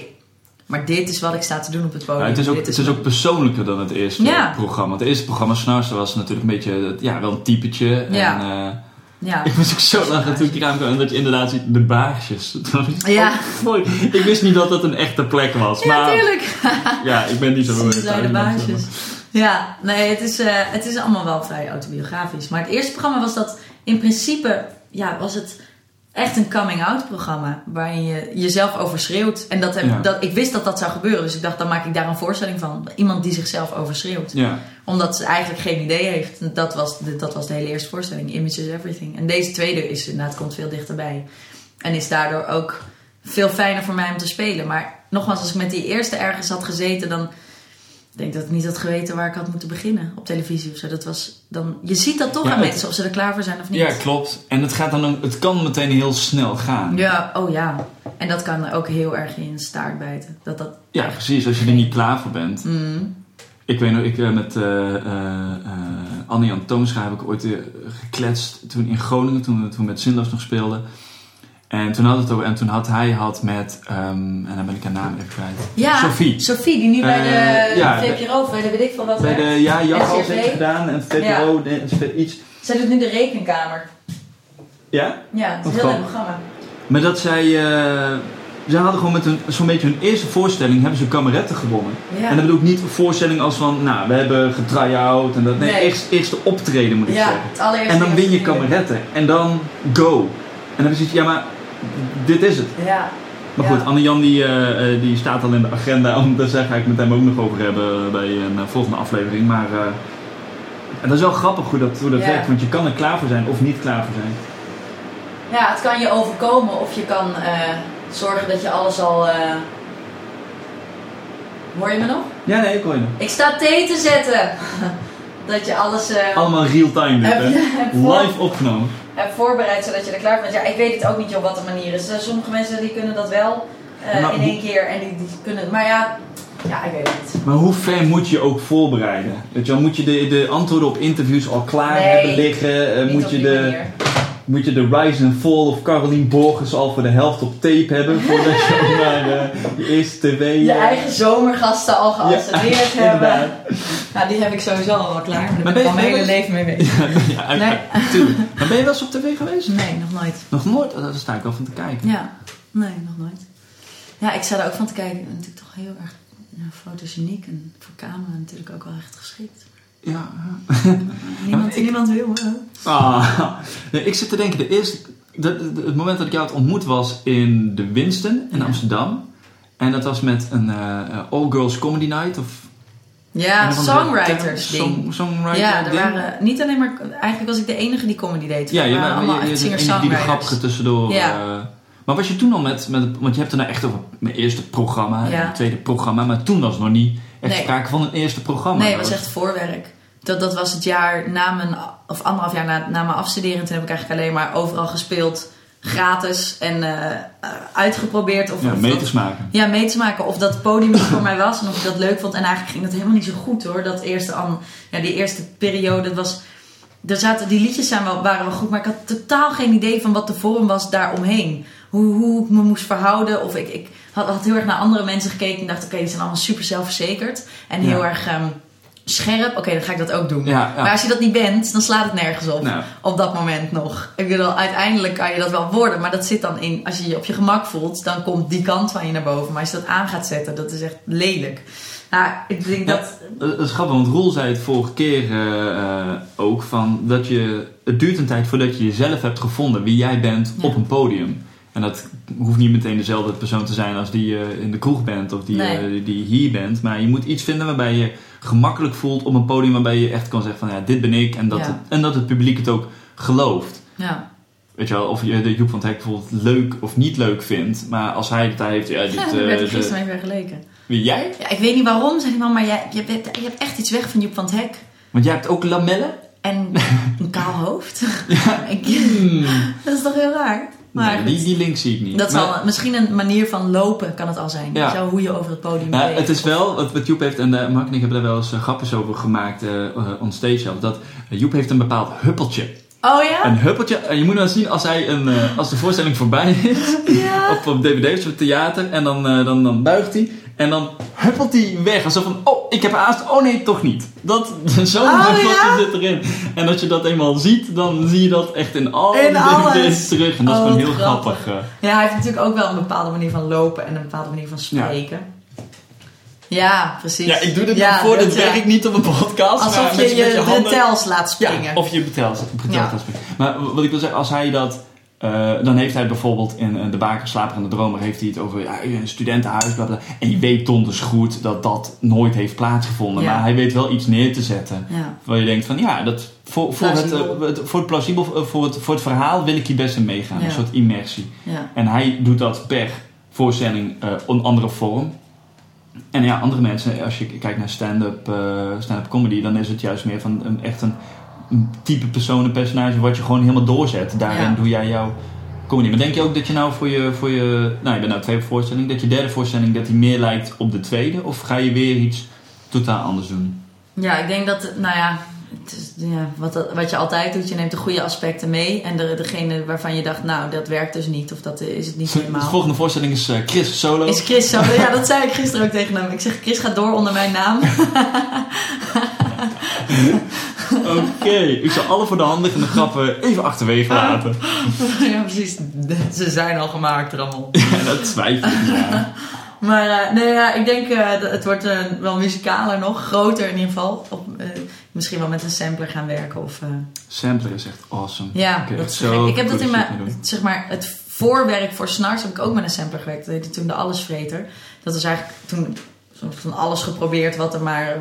maar dit is wat ik sta te doen op het podium. Ja, het is, ook, Dit het is ook persoonlijker dan het eerste Ja. programma. Het eerste programma, Snarster, was natuurlijk een beetje, ja, wel een typetje. Ja. En, eh, Ja, ik moest ook zo lachen toen ik hier aankwam en dat je inderdaad ziet, de baarsjes. (laughs) Ja. mooi. Ik wist niet dat dat een echte plek was. ja maar tuurlijk. (laughs) ja, ik ben niet zo zijn de baasjes. Ja, nee, het is, eh, het is allemaal wel vrij autobiografisch. Maar het eerste programma was dat in principe, ja, was het echt een coming-out programma. Waarin je jezelf overschreeuwt. En dat heb, Ja. dat, ik wist dat dat zou gebeuren. Dus ik dacht, dan maak ik daar een voorstelling van. Iemand die zichzelf overschreeuwt. Ja. Omdat ze eigenlijk geen idee heeft. Dat was de, dat was de hele eerste voorstelling. Image is everything. En deze tweede is inderdaad, komt veel dichterbij. En is daardoor ook veel fijner voor mij om te spelen. Maar nogmaals, als ik met die eerste ergens had gezeten, dan denk ik dat ik niet had geweten waar ik had moeten beginnen. Op televisie of zo. Dat was dan, je ziet dat toch Ja, aan het- mensen, of ze er klaar voor zijn of niet. ja, klopt. En het, gaat dan ook, het kan meteen heel snel gaan. Ja, oh ja. En dat kan ook heel erg in staart bijten. Dat dat... Ja, precies. Als je er niet klaar voor bent. Mm. Ik weet nog, ik eh, met eh, Annie-Jan Toonscha heb ik ooit eh, gekletst toen in Groningen, toen we toen met Zinloos nog speelden. En toen had het over, en toen had hij had met, ehm, en dan ben ik haar naam even kwijt. Ja, Sophie. Sophie, die nu bij de Eh, ja, VPRO, bij de weet ik van wat Bij werkt. de, ja, Jas heeft gedaan en VPRO, de- iets. Zij doet nu de rekenkamer. Ja? Ja, het is een heel leuk programma. Maar dat zij, eh zij hadden gewoon met hun, zo'n beetje hun eerste voorstelling, hebben ze kameretten gewonnen. Ja. En dan bedoel ik niet een voorstelling als van, nou, we hebben getry-out en dat. Nee, Nee. Eerst, eerste optreden moet ik Ja, zeggen. het allereerste. En dan win je kameretten. En dan go. En dan heb je zoiets, ja maar, dit is het. Ja. Maar goed, Anne-Jan die, eh, eh, die staat al in de agenda, (laughs) om, daar ga ik met hem ook nog over hebben bij een eh, volgende aflevering. Maar en dat is wel grappig hoe dat, hoe dat Ja. werkt, want je kan er klaar voor zijn of niet klaar voor zijn. Ja, het kan je overkomen of je kan zorgen dat je alles al... Hoor je me nog? Ja, nee, ik hoor je nog. Ik sta thee te zetten. (laughs) dat je alles Allemaal real-time Heb hè? Live opgenomen. Hebt voorbereid zodat je er klaar bent. Ja, ik weet het ook niet op wat de manier is. Eh, Sommige mensen die kunnen dat wel eh, in één keer en die, die kunnen... Maar ja, ja, ik weet het niet. Maar hoe ver moet je ook voorbereiden? Weet je wel, moet je de, de antwoorden op interviews al klaar Nee, hebben liggen? Eh, moet, je de, manier. Moet je de Rise and Fall of Caroline Borges al voor de helft op tape hebben? Voordat je (laughs) naar eh, je eerste tv... Je eh, eigen zomergasten al Ja, (laughs) hebben. inderdaad. Nou, die heb ik sowieso al wel klaar. Daar Maar ben ik ben al je- mijn hele leven mee bezig. (laughs) ja, Nee. natuurlijk. Maar ben je wel eens op tv geweest? Nee, nog nooit. Nog nooit? Oh, daar sta ik wel van te kijken. Ja, nee, nog nooit. Ja, ik sta er ook van te kijken. Ik ben natuurlijk toch heel erg ja, fotogeniek en voor camera natuurlijk ook wel echt geschikt. Ja. (laughs) Niemand, wil. hè? Ah, nee, ik zit te denken, de eerste, de, de- het moment dat ik jou had ontmoet was in de Winston in Ja. Amsterdam. En dat was met een eh, eh, all-girls comedy night. Of Ja, songwriters song- ding. songwriter Ja, er ding. waren niet alleen maar... Eigenlijk was ik de enige die comedy deed. Ja, Er je, waren allemaal je, echt je, je, die de grappige tussendoor. Ja. eh, maar was je toen al met, met, want je hebt het nou echt over mijn eerste programma, Ja. het tweede programma, maar toen was nog niet echt Nee. sprake van een eerste programma. Nee, het Dat was echt voorwerk. Dat, dat was het jaar na mijn, of anderhalf jaar na, na mijn afstuderen. Toen heb ik eigenlijk alleen maar overal gespeeld, gratis en eh, eh, uitgeprobeerd. Of, Ja, of mee dat- te smaken. Ja, mee te maken of dat podium voor mij was en of ik dat leuk vond. En eigenlijk ging dat helemaal niet zo goed hoor. Dat eerste, ja, die eerste periode was. Er zaten, die liedjes zijn wel, waren wel goed, maar ik had totaal geen idee van wat de vorm was daaromheen. Hoe, hoe ik me moest verhouden. Of ik, ik had, had heel erg naar andere mensen gekeken en dacht: oké, die zijn allemaal super zelfverzekerd. En heel Ja. erg ehm, scherp. Oké, dan ga ik dat ook doen. Ja, ja. Maar als je dat niet bent, dan slaat het nergens op. Nou. Op dat moment nog. Ik bedoel, uiteindelijk kan je dat wel worden. Maar dat zit dan in, als je je op je gemak voelt, dan komt die kant van je naar boven. Maar als je dat aan gaat zetten, dat is echt lelijk. Nou, ik denk Ja, dat... dat is grappig, want Roel zei het vorige keer eh, eh, ook van dat je het duurt een tijd voordat je jezelf hebt gevonden wie jij bent op een podium. En dat hoeft niet meteen dezelfde persoon te zijn als die je in de kroeg bent of die, Nee. eh, die hier bent. Maar je moet iets vinden waarbij je gemakkelijk voelt op een podium waarbij je echt kan zeggen van ja, dit ben ik. En dat, Ja. het, en dat het publiek het ook gelooft. Ja. Weet je wel, of je de Joep van het Hek bijvoorbeeld leuk of niet leuk vindt. Maar als hij het daar heeft, ja, dit, Ja, eh, daar werd ik gisteren mee vergeleken. wie jij? Ja, ik weet niet waarom, zei die man, maar jij, je, bent- je hebt echt iets weg van Joep van het Hek. Want jij hebt ook lamellen? En (laughs) een kaal hoofd. (laughs) Ik- (laughs) dat is toch heel raar? Maar nee, die, die link zie ik niet. dat Maar- zal misschien een manier van lopen kan het al zijn. Ja. Zo hoe je over het podium beweegt. het is wel, wat, wat Joep heeft, en uh, Mark en ik hebben daar wel eens uh, grapjes over gemaakt uh, on stage zelf, dat Joep heeft een bepaald huppeltje. Oh ja? Een huppeltje, en je moet nou zien als, hij een, als de voorstelling voorbij is, (laughs) Ja. op, op DVD of op theater, en dan, dan, dan buigt hij, en dan huppelt hij weg. Alsof van, oh, ik heb haast, oh nee, toch niet. Dat, (laughs) zo'n Oh, ja? zit erin. En als je dat eenmaal ziet, dan zie je dat echt in al In alles. Terug. En dat is Oh, gewoon heel grappig. grappig. uh. Ja, hij heeft natuurlijk ook wel een bepaalde manier van lopen en een bepaalde manier van spreken. Ja, precies. Ja, ik doe dit Ja, maar voor, dit dat, ja. werkt niet op een podcast. maar Alsof met je je, handen- de tels laat springen. Ja, of je betelt. betelt Ja. dat springen. Maar wat ik wil zeggen, als hij dat... eh, dan heeft hij bijvoorbeeld in eh, De Baker, Slaper en de Dromer... heeft hij het over ja, een studentenhuis, bla bla. En je weet donders goed dat dat nooit heeft plaatsgevonden. Ja. Maar hij weet wel iets neer te zetten. Ja. Waar je denkt van, ja, dat, voor, voor, het, Plausibel. eh, het- voor het plausibel, voor het, voor het verhaal wil ik hier best in meegaan. Ja. Een soort immersie. En hij doet dat per voorstelling eh een andere vorm. En ja, andere mensen, als je kijkt naar stand-up stand-up comedy, dan is het juist meer van een, echt een type persoon, een personage wat je gewoon helemaal doorzet. Daarin Ja. doe jij jouw comedy. Maar denk je ook dat je nou voor je, voor je nou je bent nou tweede voorstelling, dat je derde voorstelling dat die meer lijkt op de tweede? Of ga je weer iets totaal anders doen? Ja, ik denk dat, nou ja, het is, ja wat, wat je altijd doet, je neemt de goede aspecten mee. En de, degene waarvan je dacht, nou, dat werkt dus niet, of dat is het niet De helemaal. volgende voorstelling is eh, Chris Solo. Is Chris zo? (laughs) Ja, dat zei ik gisteren ook tegen hem. Ik zeg, Chris gaat door onder mijn naam. (laughs) Oké, ik zal alle voor de hand liggende grappen even achterwege laten. (laughs) ja, precies. Ze zijn al gemaakt allemaal. (laughs) Ja, dat twijfel ik. Ja. (laughs) Maar eh, nee, ja, ik denk eh, dat het wordt eh, wel muzikaler nog. Groter in ieder geval. Op, misschien wel met een sampler gaan werken. Of, Sampler is echt awesome. ja, dat is zo. Ik heb dat in mijn, zeg maar, het voorwerk voor Snars heb ik ook met een sampler gewerkt. Dat heette toen de Allesvreter. Dat was eigenlijk toen van alles geprobeerd wat, er maar,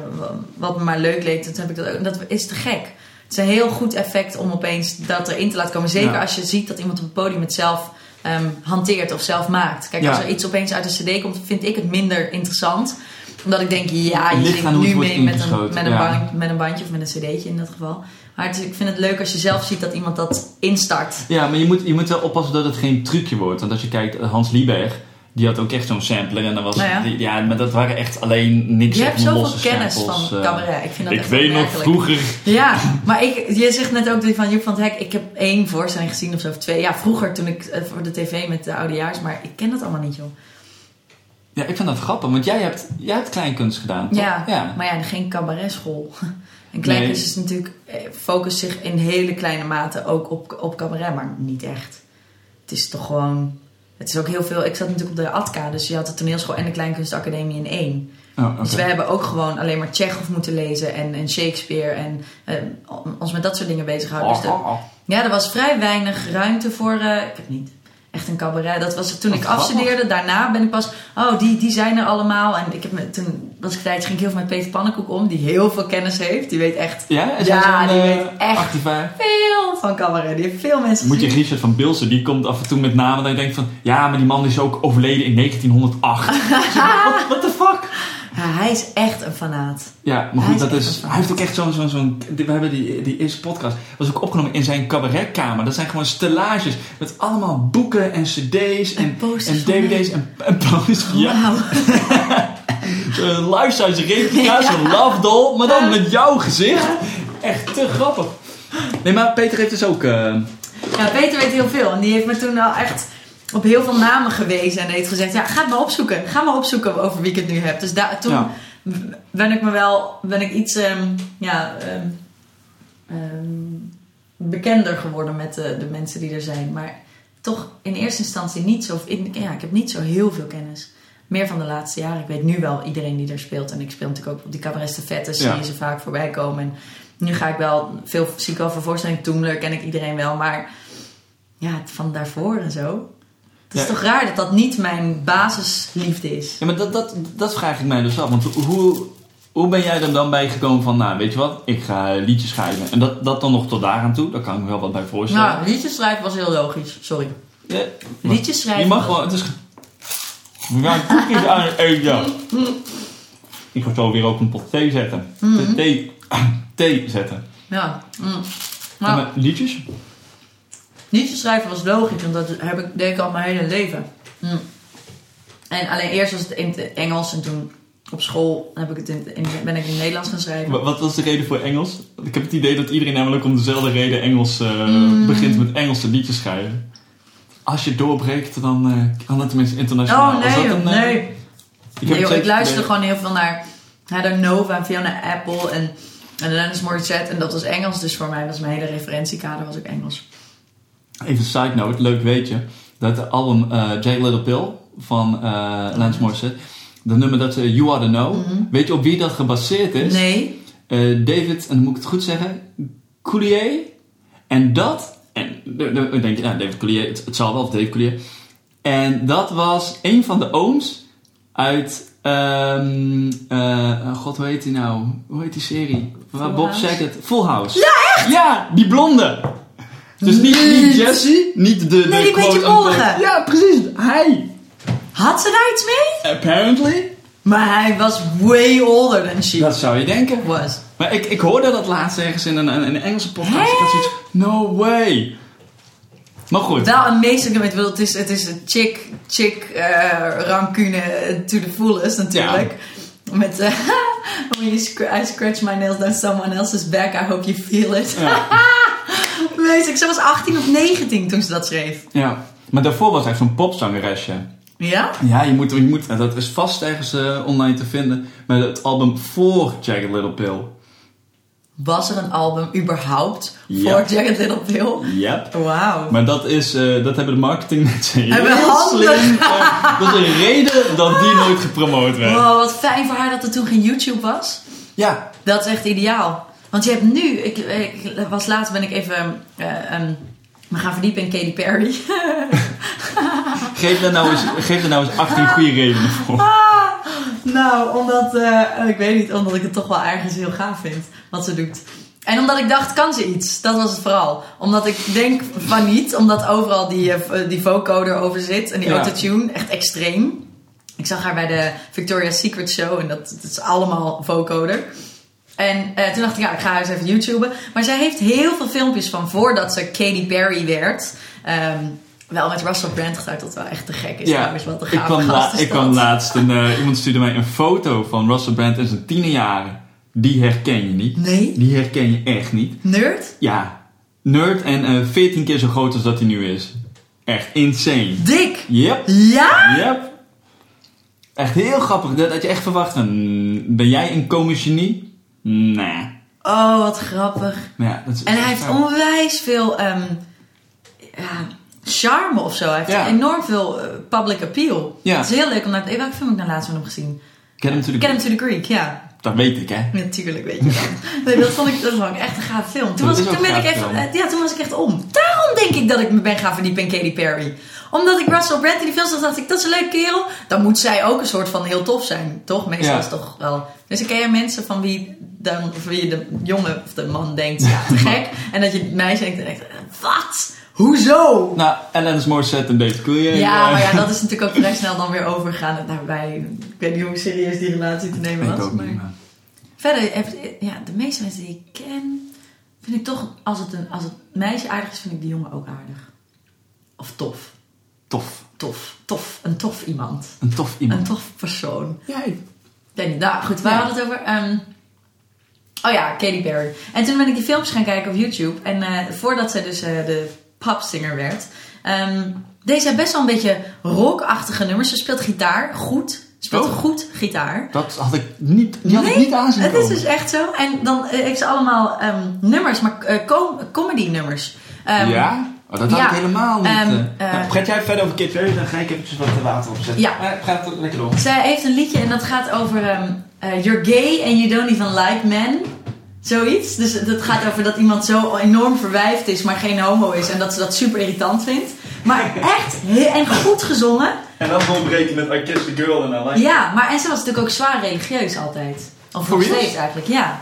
wat me maar leuk leek. Toen heb ik dat ook. Dat is te gek. Het is een heel goed effect om opeens dat erin te laten komen. Zeker Ja. als je ziet dat iemand op het podium het zelf ehm, hanteert of zelf maakt. Kijk, Ja. als er iets opeens uit een cd komt, vind ik het minder interessant. Omdat ik denk, ja, je zingt het nu mee met een, met, een ja. band, met een bandje of met een cd'tje in dat geval. Maar het ik vind het leuk als je zelf ziet dat iemand dat instart. Ja, maar je moet, je moet wel oppassen dat het geen trucje wordt. Want als je kijkt, Hans Lieberg, die had ook echt zo'n sampler. En dan was, Nou ja. die- ja, maar dat waren echt alleen niks Je hebt zoveel losse kennis samples, van eh. cabaret. Ik vind dat Ik echt weet nog vroeger... Ja, maar ik, je zegt net ook van Joep van het Hek. Ik heb één voorstelling gezien of zo, of twee. Ja, vroeger toen ik eh, voor de tv met de oudejaars. Maar ik ken dat allemaal niet, joh. Ja, ik vind dat grappig, want jij hebt, jij hebt kleinkunst gedaan, toch? Ja, ja. maar ja, geen cabaretschool. (laughs) En kleinkunst is natuurlijk, eh, focust zich in hele kleine mate ook op, op cabaret, maar niet echt. Het is toch gewoon, het is ook heel veel. Ik zat natuurlijk op de ATKA, dus je had de toneelschool en de kleinkunstacademie in één. Oh. Dus we hebben ook gewoon alleen maar Tsjechov moeten lezen en, en Shakespeare en eh, ons met dat soort dingen bezighouden. Dus de- Oh, oh, oh. ja, er was vrij weinig ruimte voor. eh, ik heb niet echt een cabaret. Dat was toen Wat ik grappig. afstudeerde. Daarna ben ik pas. Oh, die, die zijn er allemaal. En ik heb me, toen was ik tijd, ging ik heel veel met Peter Pannenkoek om, die heel veel kennis heeft. Die weet echt Ja, is Ja, die eh, weet echt veel van cabaret. Die heeft veel mensen Moet je. Richard van Bilsen, die komt af en toe met namen dat je denkt van... Ja, maar die man is ook overleden in (laughs) 1908. (laughs) What, what the fuck? Hij is echt een fanaat. Ja, maar Hij goed, is dat is, een hij heeft ook echt zo'n... zo'n zo'n we hebben die, die eerste podcast, was ook opgenomen in zijn cabaretkamer. Dat zijn gewoon stellages met allemaal boeken en cd's en, En dvd's en, en posters. Ja. (laughs) Zo'n life-size replica, zo'n love doll, maar dan met jouw gezicht. Echt te grappig. Nee, maar Peter heeft dus ook... eh, Ja, Peter weet heel veel. En die heeft me toen al echt op heel veel namen gewezen. En heeft gezegd, ja, ga het maar opzoeken. Ga maar opzoeken over wie ik het nu heb. Dus daar, toen Ja. ben ik me wel, ben ik iets, ehm, ja, ehm, ehm, bekender geworden met de, de mensen die er zijn. Maar toch in eerste instantie niet zo, in, ja, ik heb niet zo heel veel kennis. Meer van de laatste jaren. Ik weet nu wel iedereen die er speelt. En ik speel natuurlijk ook op die cabaret zie Ja. je ze vaak voorbij komen. En nu ga ik wel, veel zie ik wel voor voorstelling Toemler, ken ik iedereen wel. Maar ja, van daarvoor en zo. Het is Ja. toch raar dat dat niet mijn basisliefde is. Ja, maar dat, dat, dat vraag ik mij dus af. Want hoe, hoe ben jij er dan bij gekomen van, nou, weet je wat, ik ga liedjes schrijven. En dat, dat dan nog tot daar aan toe, daar kan ik me wel wat bij voorstellen. Nou, liedjes schrijven was heel logisch. Sorry. Ja, Liedjes schrijven. je mag gewoon, het is... We gaan koekjes aan het eten. Ik ga zo weer ook een pot thee zetten. Mhm. Thee, thee zetten. Ja. Mm. Nou, met liedjes? Liedjes schrijven was logisch, want dat heb ik, deed ik al mijn hele leven. Mm. En alleen eerst was het in het Engels en toen op school heb ik het in, in- ben ik in het Nederlands gaan schrijven. Wa- Wat was de reden voor Engels? Ik heb het idee dat iedereen namelijk om dezelfde reden Engels eh, Mm. begint met Engelse liedjes schrijven. Als je doorbreekt, dan eh, kan het tenminste internationaal. Oh nee, een, eh, nee. Ik, heb Nee, joh, ik luisterde gewoon heel veel naar Heather Nova en Fiona Apple en, en Alanis Morissette. En dat was Engels, dus voor mij was mijn hele referentiekader was ook Engels. Even side note, leuk weet je. Dat de album eh Jack Little Pill van eh Lance Morissette. Dat nummer dat eh, You Ought To Know. Weet je op wie dat gebaseerd is? Mhm. Nee. David, en dan moet ik het goed zeggen, Coulier. En dat, en dan denk je, nou, David Coulier, het, het zal wel, of David Coulier. En dat was een van de ooms uit, ehm eh, god, hoe heet die nou? Hoe heet die serie? Waar Bob House? Saget, Full House. Ja, echt? Ja, die blonde. Dus niet, niet Jesse, niet de, de Nee, die beetje mollige. Ja, precies, hij. Had ze daar iets mee? Apparently. Maar hij was way older than she Dat zou je denken. was. Maar ik, ik hoorde dat laatst ergens in een, in een Engelse podcast. Ik had zoiets no way. Maar goed. Wel ik bedoel, het is, het is een chick, chick eh, rancune to the fullest natuurlijk. Met, eh (laughs) when you scr- I scratch my nails down someone else's back, I hope you feel it. Ja. (laughs) (laughs) Wees, ze was 18 of 19 toen ze dat schreef. ja. Maar daarvoor was hij zo'n popzangeresje. Ja? Ja, je moet, je moet, dat is vast ergens eh, online te vinden. Met het album voor Jagged Little Pill. Was er een album überhaupt Ja. voor Jagged Little Pill? Yep. Wauw. Maar dat, is, eh, dat hebben de heel Hebben handig. slim. dat is een reden dat die nooit gepromoot werd. Wow, wat fijn voor haar dat er toen geen YouTube was. Ja. Dat is echt ideaal. Want je hebt nu, ik, ik was laatst ben ik even eh, ehm, me gaan verdiepen in Katy Perry. (laughs) Geef er nou eens, geef er nou eens 18 goede redenen voor. nou, omdat, eh, ik weet niet, omdat ik het toch wel ergens heel gaaf vind wat ze doet. En omdat ik dacht, kan ze iets? Dat was het vooral. Omdat ik denk van niet, omdat overal die, eh, die vocoder over zit en die Ja. autotune, echt extreem. Ik zag haar bij de Victoria's Secret Show en dat, dat is allemaal vocoder. En eh, toen dacht ik, ja, ik ga eens even YouTuben. Maar zij heeft heel veel filmpjes van voordat ze Katy Perry werd. Ehm, wel met Russell Brand gedaan, dat wel echt te gek is. Ja, trouwens, wat een ik kwam, la- is ik kwam laatst, een, eh, iemand stuurde mij een foto van Russell Brand in zijn tienerjaren. Die herken je niet. Nee? Die herken je echt niet. Nerd? Ja, nerd en eh 14 keer zo groot als dat hij nu is. Echt insane. Dik? Yep, Ja? yep. Echt heel grappig. Dat, dat je echt verwacht van, mm, ben jij een komisch genie? Nee. Oh, wat grappig. Ja, dat is, En hij heeft onwijs veel ehm, ja, charme of zo. Hij heeft Ja. enorm veel eh, public appeal. Ja. Het is heel leuk om naar... Welke film heb ik nou laatst van hem gezien? Get him to the Get Him to the Greek, ja. Dat weet ik, hè. Natuurlijk weet je dat. (laughs) Nee, dat vond ik, dat vond ik echt een gaaf film. Toen, Dat was ik, toen, ben ik echt, ja, toen was ik echt om. Daarom denk ik dat ik me ben gaan verdiepen in Katy Perry. Omdat ik Russell Brand in die film zag, dacht ik, dat is een leuke kerel. Dan moet zij ook een soort van heel tof zijn, toch? Meestal is toch wel... Dus ik ken mensen van wie, dan, wie de jongen of de man denkt, ja, te (laughs) gek. En dat je het meisje denkt, en denkt, wat? Hoezo? Nou, Alanis Morissette en Dave Coulier. Ja, eh, maar ja, dat is natuurlijk ook vrij snel dan weer overgegaan. Daarbij, ik weet niet hoe serieus die relatie te nemen Ik was. ook maar- niet, maar... Verder, heeft, ja, de meeste mensen die ik ken, vind ik toch, als het, een, als het meisje aardig is, vind ik die jongen ook aardig. Of tof. Tof. Tof. Tof. Een tof iemand. Een tof Een iemand. tof persoon. Ja, ik- Ik. Nou goed, waar Ja. hadden we het over? Ehm, oh ja, Katy Perry. En toen ben ik die filmpjes gaan kijken op YouTube. En eh, voordat zij dus eh, de popsinger werd, ehm deed zij best wel een beetje rockachtige nummers. Ze speelt gitaar, goed. Speelt Oh. goed gitaar. dat had ik niet, die had ik niet aanzien het is dus echt zo. En dan eh, heeft ze allemaal ehm, nummers, maar eh, com- comedy nummers. Ehm, ja? Oh, dat had ja. ik helemaal niet. Ehm, nou, praat jij verder over Kate Perry, dan ga ik eventjes wat water opzetten. Ja. Praat er lekker door. Zij heeft een liedje en dat gaat over ehm, eh, You're gay and you don't even like men. Zoiets. Dus dat gaat over dat iemand zo enorm verwijfd is, maar geen homo is. En dat ze dat super irritant vindt. Maar echt heel, en goed gezongen. En dan doorbreken met I Kiss the Girl en I Like Ja, maar en ze was natuurlijk ook zwaar religieus altijd. Of nog steeds eigenlijk, ja.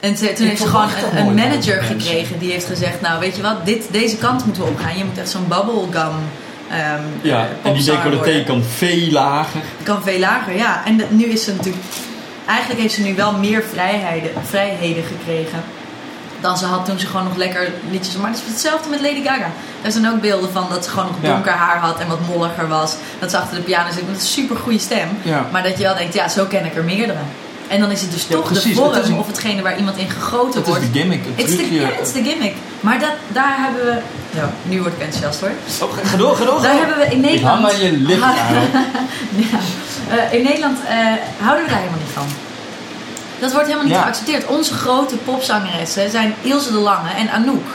En ze- toen Ik heeft ze gewoon een, een manager gekregen die heeft gezegd: Nou, weet je wat, dit, deze kant moeten we opgaan. Je moet echt zo'n bubblegum. ehm Ja, en die worden. kan veel lager. kan veel lager, ja. En de- nu is ze natuurlijk. Eigenlijk heeft ze nu wel meer vrijheden, vrijheden gekregen. Dan ze had toen ze gewoon nog lekker liedjes. Maar het is hetzelfde met Lady Gaga. Er zijn ook beelden van dat ze gewoon nog Ja. donker haar had en wat molliger was. Dat ze achter de piano zit met een super goede stem. Ja. Maar dat je wel denkt, ja, zo ken ik er meerdere. En dan is het dus Ja, toch precies, de vorm het een- of hetgene waar iemand in gegoten is wordt. de gimmick, het Het is de, trucje. ja, het is de gimmick. Maar dat, daar hebben we... Ja, nu word ik enthousiast hoor. Oh, ga, door, ga door. Daar hebben we in Ik hang Nederland... aan je licht, Karel. (laughs) ja. Eh, in Nederland eh, houden we daar helemaal niet van. Dat wordt helemaal niet Ja. geaccepteerd. Onze grote popzangeressen zijn Ilse de Lange en Anouk.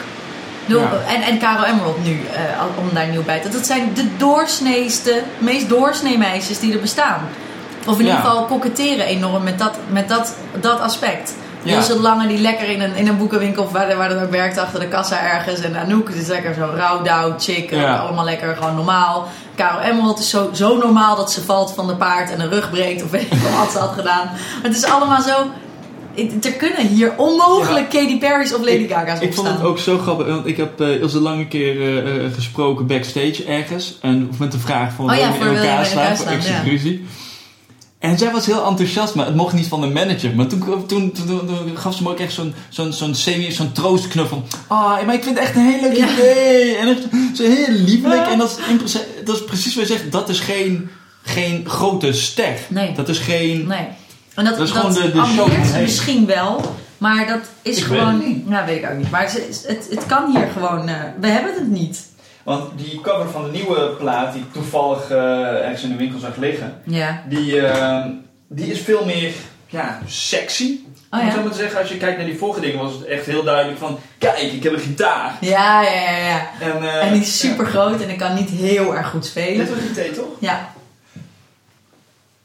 Ja. en, en Caro Emerald nu, eh, om daar nieuw bij te... Dat zijn de doorsneeste, meest doorsnee meisjes die er bestaan. Of in ieder geval koketteren enorm met dat, met dat, dat aspect. Ja. De Lange die lekker in een, in een boekenwinkel of waar, waar dan ook werkt achter de kassa ergens. En Anouk is lekker zo rouwdouw, chick, eh, Ja. allemaal lekker gewoon normaal. Caro Emerald is zo, zo normaal dat ze valt van de paard en een rug breekt of weet ik wat ze had gedaan. Maar het is allemaal zo... Er kunnen hier onmogelijk Katy Perry's of Lady Ik- Gaga's Ik vond opstaan. het ook zo grappig, want ik heb eh Ilse Lang een keer eh, gesproken backstage ergens. En met de vraag van Oh ja, voor elkaar ruzie. En zij was heel enthousiast, maar het mocht niet van de manager. Maar toen, toen, toen, toen- toen gaf ze me ook echt zo'n zo'n zo'n semi, zo'n troostknuffel. Ah, maar ik vind het echt een heel leuk Ja. idee. En echt zo heel liefelijk. En dat is, dat is precies wat je zegt. Dat is geen, geen grote ster. Nee. Dat is geen... Nee. En dat, Dat is dat gewoon de- de show misschien wel. Maar dat is Ik weet gewoon... niet. Nou, weet ik ook niet. Maar het, het, het kan hier gewoon... eh, we hebben het niet. Want die cover van de nieuwe plaat, die ik toevallig eh, ergens in de winkel zag liggen, Ja. die, eh, die is veel meer ja, sexy. Oh Om ja? zo maar te zeggen, als je kijkt naar die vorige dingen, was het echt heel duidelijk van: kijk, ik heb een gitaar. Ja, ja, ja, ja. En, eh, En die is super groot en ik kan niet heel erg goed Ja. spelen. Net als die toch? Ja.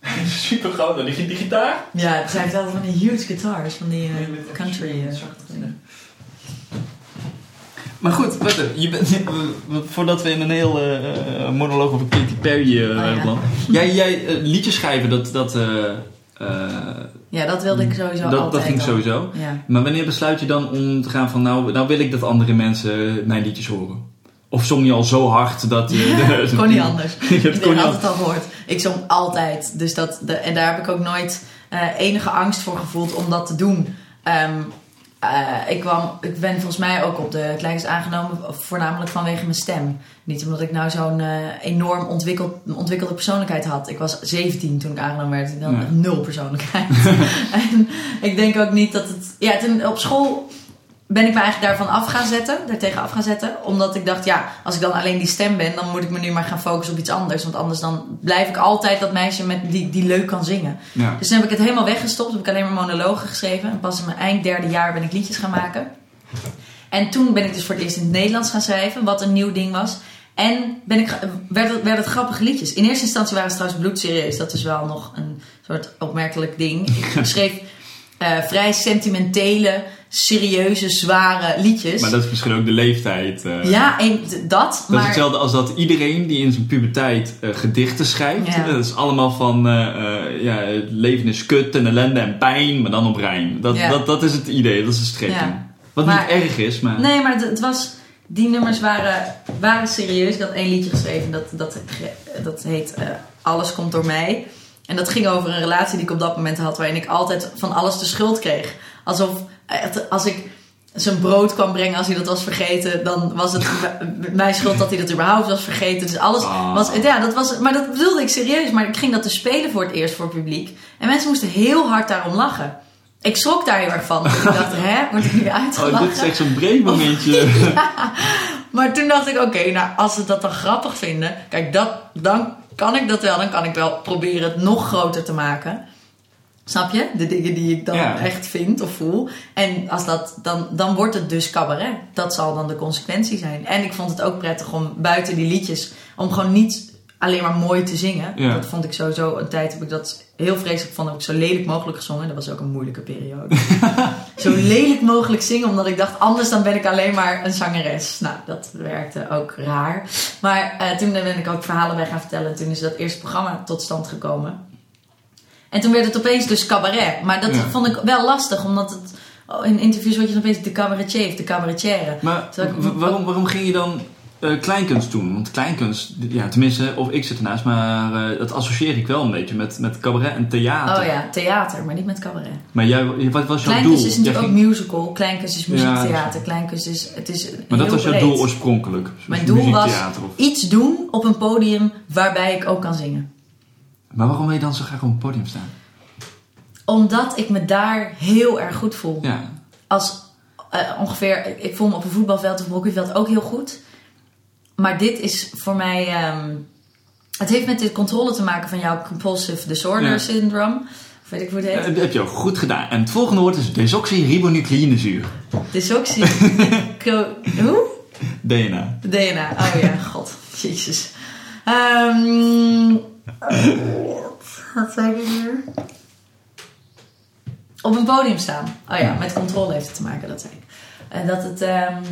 (laughs) super groot. Die, die gitaar? Ja, zij heeft altijd van die huge guitars, van die eh, country. dingen. Maar goed, wat, je bent, (laughs) voordat we in een heel eh, eh, monoloog over Katy Perry Oh, ja. landen. (laughs) Jij, jij liedjes schrijven, dat, dat, Ja, dat wilde ik sowieso dat, altijd dat ging al. sowieso. Ja. Maar wanneer besluit je dan om te gaan van nou, nou wil ik dat andere mensen mijn liedjes horen? Of zong je al zo hard dat je... (laughs) de- Het kon niet anders. Ja, het ik heb niet altijd al gehoord. Ik zong altijd. Dus dat, de, en daar heb ik ook nooit enige angst voor gevoeld om dat te doen. Ehm, eh, ik, kwam, ik ben volgens mij ook op de kleinste aangenomen, voornamelijk vanwege mijn stem. Niet omdat ik nou zo'n eh, enorm ontwikkeld, ontwikkelde persoonlijkheid had. Ik was 17 toen ik aangenomen werd. Ja. echt nul persoonlijkheid. (laughs) en ik denk ook niet dat het. Ja, toen op school ben ik me eigenlijk daarvan af gaan zetten, daartegen af gaan zetten. Omdat ik dacht, ja, als ik dan alleen die stem ben, dan moet ik me nu maar gaan focussen op iets anders. Want anders dan blijf ik altijd dat meisje met die, die leuk kan zingen. Ja. Dus toen heb ik het helemaal weggestopt. Heb ik alleen maar monologen geschreven. En pas in mijn eind derde jaar ben ik liedjes gaan maken. En toen ben ik dus voor het eerst in het Nederlands gaan schrijven, wat een nieuw ding was. En ben ik, werd, het, werd het grappige liedjes. In eerste instantie waren ze trouwens bloedserieus. Dat is wel nog een soort opmerkelijk ding. Ik (laughs) schreef eh, vrij sentimentele, serieuze, zware liedjes. Maar dat is misschien ook de leeftijd. eh. Ja, en dat. Dat maar is hetzelfde als dat iedereen die in zijn puberteit eh, gedichten schrijft. Ja. Dat is allemaal van eh, ja, het leven is kut en ellende en pijn, maar dan op rijm. Dat, Ja. dat, dat is het idee, dat is de strekking. Ja. Wat Maar- niet erg is, maar... Nee, maar het, was. Die nummers waren, waren serieus. Ik had één liedje geschreven dat, dat, dat heet Alles komt door mij. En dat ging over een relatie die ik op dat moment had, waarin ik altijd van alles de schuld kreeg. Alsof als ik zijn brood kwam brengen als hij dat was vergeten, dan was het (laughs) mijn schuld dat hij dat überhaupt was vergeten. Dus alles Ah. was. Ja, dat was. Maar dat bedoelde ik serieus. Maar ik ging dat te spelen voor het eerst voor het publiek. En mensen moesten heel hard daarom lachen. Ik schrok daar heel erg van. Ik (laughs) dacht, hè, word ik nu uitgelachen? Oh, dit is echt zo'n breekmomentje. (laughs) Maar toen dacht ik, oké, nou als ze dat dan grappig vinden, kijk, dat, dan kan ik dat wel. Dan kan ik wel proberen het nog groter te maken. Snap je? De dingen die ik dan Ja. echt vind of voel. En als dat, dan, dan wordt het dus cabaret. Dat zal dan de consequentie zijn. En ik vond het ook prettig om buiten die liedjes, om gewoon niet alleen maar mooi te zingen. Ja. Dat vond ik sowieso, een tijd heb ik dat heel vreselijk vond, heb ik zo lelijk mogelijk gezongen. Dat was ook een moeilijke periode. (laughs) zo lelijk mogelijk zingen, omdat ik dacht, anders dan ben ik alleen maar een zangeres. Nou, dat werkte ook raar. Maar eh, toen ben ik ook verhalen bij gaan vertellen. Toen is dat eerste programma tot stand gekomen. En toen werd het opeens dus cabaret. Maar dat Ja. vond ik wel lastig, omdat het in interviews word je dan opeens de cabaretier of de cabaretière. Maar ik- waarom, waarom ging je dan eh, kleinkunst doen? Want kleinkunst, ja, tenminste, of ik zit ernaast, maar eh, dat associeer ik wel een beetje met, met cabaret en theater. Oh ja, theater, maar niet met cabaret. Maar jij, wat was jouw Kleinkunst doel? is natuurlijk ook musical. Kleinkunst is muziektheater. Kleinkunst is... Het is maar dat was jouw breed. doel oorspronkelijk? Mijn doel was of- iets doen op een podium waarbij ik ook kan zingen. Maar waarom wil je dan zo graag op een podium staan? Omdat ik me daar heel erg goed voel. Ja, Als eh, ongeveer... ik- voel me op een voetbalveld of een hockeyveld ook heel goed. Maar dit is voor mij... ehm, het heeft met de controle te maken van jouw compulsive disorder Ja. syndrome. Of weet ik hoe het Eh, heet. dat heb je ook goed gedaan. En het volgende woord is desoxyribonucleinezuur. Dysoxie. (laughs) Co- Hoe? DNA. DNA. Oh ja, god. Jezus. Ehm wat zei ik hier? Op een podium staan. Oh ja, met controle heeft het te maken, dat zei ik. En dat het... ehm,